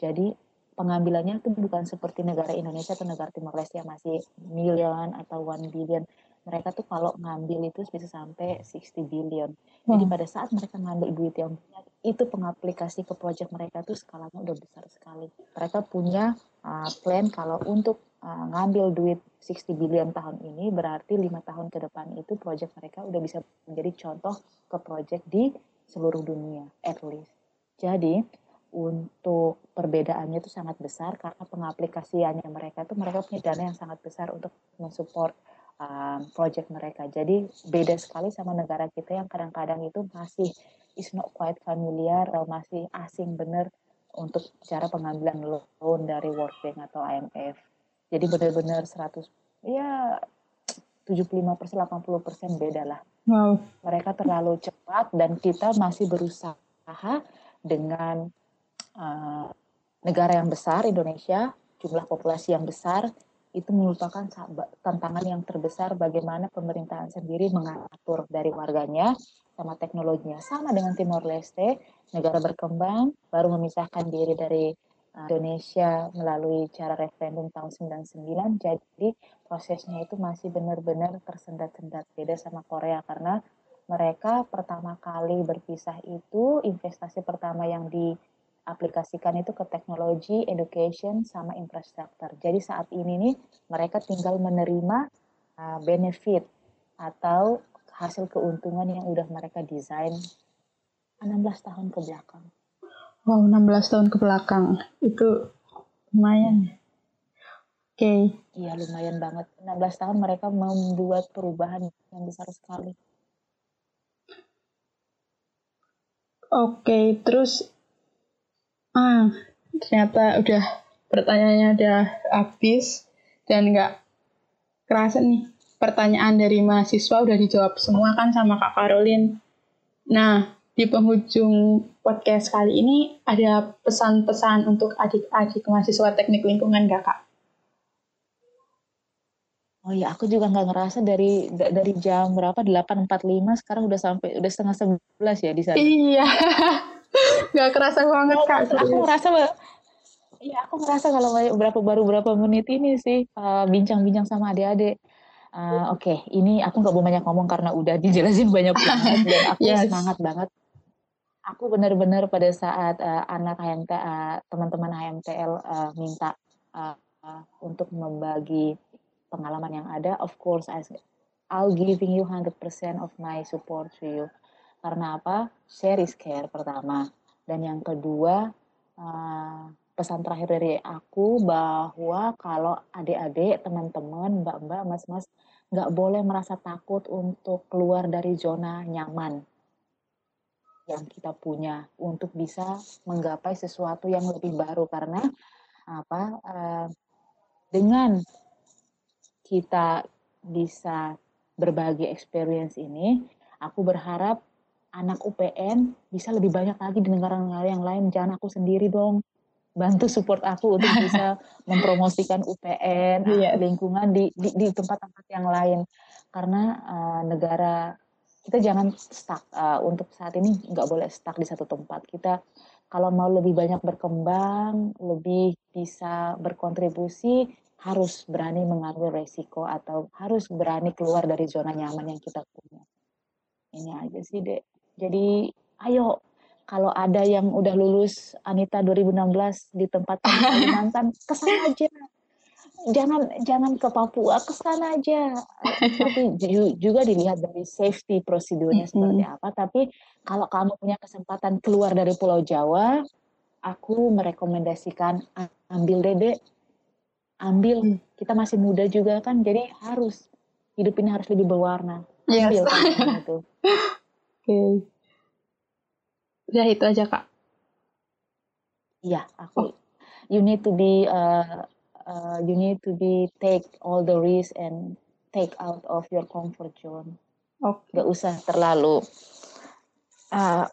Jadi pengambilannya itu bukan seperti negara Indonesia atau negara Timor Leste yang masih million atau one billion. Mereka tuh kalau ngambil itu bisa sampai 60 billion. Hmm. Jadi pada saat mereka ngambil duit yang banyak, itu pengaplikasi ke proyek mereka tuh skalanya udah besar sekali. Mereka punya uh, plan kalau untuk uh, ngambil duit 60 billion tahun ini berarti lima tahun ke depan itu proyek mereka udah bisa menjadi contoh ke proyek di seluruh dunia, at least. Jadi, untuk perbedaannya itu sangat besar karena pengaplikasiannya mereka itu mereka punya dana yang sangat besar untuk mensupport um, project mereka. Jadi beda sekali sama negara kita yang kadang-kadang itu masih is not quite familiar atau masih asing bener untuk cara pengambilan loan dari World Bank atau IMF. Jadi benar-benar 100 ya 75 persen 80 persen beda lah Wow. Mereka terlalu cepat dan kita masih berusaha dengan uh, negara yang besar Indonesia, jumlah populasi yang besar itu merupakan tantangan yang terbesar bagaimana pemerintahan sendiri mengatur dari warganya sama teknologinya. Sama dengan Timor Leste negara berkembang baru memisahkan diri dari Indonesia melalui cara referendum tahun 99 jadi prosesnya itu masih benar-benar tersendat-sendat. Beda sama Korea karena mereka pertama kali berpisah itu investasi pertama yang diaplikasikan itu ke teknologi, education, sama infrastruktur. Jadi saat ini nih mereka tinggal menerima uh, benefit atau hasil keuntungan yang udah mereka desain 16 tahun ke belakang. Wow, 16 tahun ke belakang. Itu lumayan. Oke. Okay. Iya, lumayan banget. 16 tahun mereka membuat perubahan yang besar sekali. Oke, okay, terus ah ternyata udah pertanyaannya udah habis dan nggak kerasa nih pertanyaan dari mahasiswa udah dijawab semua kan sama Kak Caroline. Nah, di penghujung podcast kali ini ada pesan-pesan untuk adik-adik mahasiswa teknik lingkungan gak kak? Oh iya, aku juga nggak ngerasa dari dari jam berapa 8.45 sekarang udah sampai udah setengah sebelas ya di sana. Iya, nggak kerasa banget oh, kak. Aku ngerasa Iya, aku ngerasa kalau berapa baru berapa menit ini sih bincang bincang-bincang sama adik-adik. Uh, Oke, okay, ini aku nggak mau banyak ngomong karena udah dijelasin banyak banget dan aku yes. semangat banget. Aku benar-benar pada saat uh, anak HMT, uh, teman-teman HMTL uh, minta uh, uh, untuk membagi pengalaman yang ada, of course I, I'll giving you 100% of my support to you. Karena apa? Share is care pertama. Dan yang kedua, uh, pesan terakhir dari aku bahwa kalau adik-adik, teman-teman, mbak-mbak, mas-mas nggak boleh merasa takut untuk keluar dari zona nyaman yang kita punya untuk bisa menggapai sesuatu yang lebih baru. Karena apa uh, dengan kita bisa berbagi experience ini aku berharap anak UPN bisa lebih banyak lagi di negara-negara yang lain. Jangan aku sendiri dong bantu support aku untuk bisa mempromosikan UPN yeah. lingkungan di di tempat-tempat yang lain. Karena uh, negara kita jangan stuck uh, untuk saat ini nggak boleh stuck di satu tempat. Kita kalau mau lebih banyak berkembang lebih bisa berkontribusi harus berani mengambil resiko atau harus berani keluar dari zona nyaman yang kita punya. Ini aja sih dek. Jadi ayo kalau ada yang udah lulus Anita 2016 di tempat Kalimantan, ke sana aja. Jangan jangan ke Papua, ke sana aja. Tapi juga dilihat dari safety prosedurnya mm -hmm. seperti apa. Tapi kalau kamu punya kesempatan keluar dari Pulau Jawa, aku merekomendasikan ambil dede, ambil. Mm. Kita masih muda juga kan, jadi harus hidup ini harus lebih berwarna. Ambil yes. itu. Oke. Okay. Udah itu aja kak. Iya, aku. Oh. You need to be uh, uh, you need to be take all the risk and take out of your comfort zone. Okay. Gak usah terlalu uh,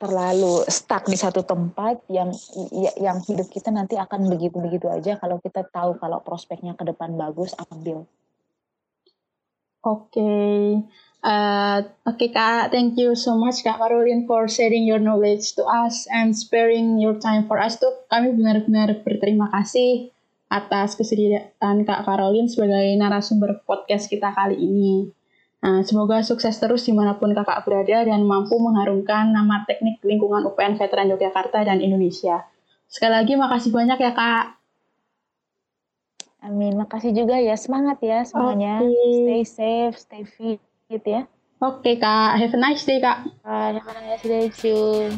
terlalu stuck di satu tempat yang ya, yang hidup kita nanti akan begitu-begitu aja kalau kita tahu kalau prospeknya ke depan bagus ambil. Oke. Okay. Uh, Oke okay, Kak, thank you so much Kak Caroline for sharing your knowledge to us and sparing your time for us tuh. Kami benar-benar berterima kasih atas kesediaan Kak Caroline sebagai narasumber podcast kita kali ini. Nah, semoga sukses terus di mana pun kakak berada dan mampu mengharumkan nama teknik lingkungan UPN Veteran Yogyakarta dan Indonesia. Sekali lagi makasih banyak ya Kak. Amin, makasih juga ya. Semangat ya semuanya. Okay. Stay safe, stay fit gitu ya. Oke Kak, have a nice day Kak. Uh, have a nice day too.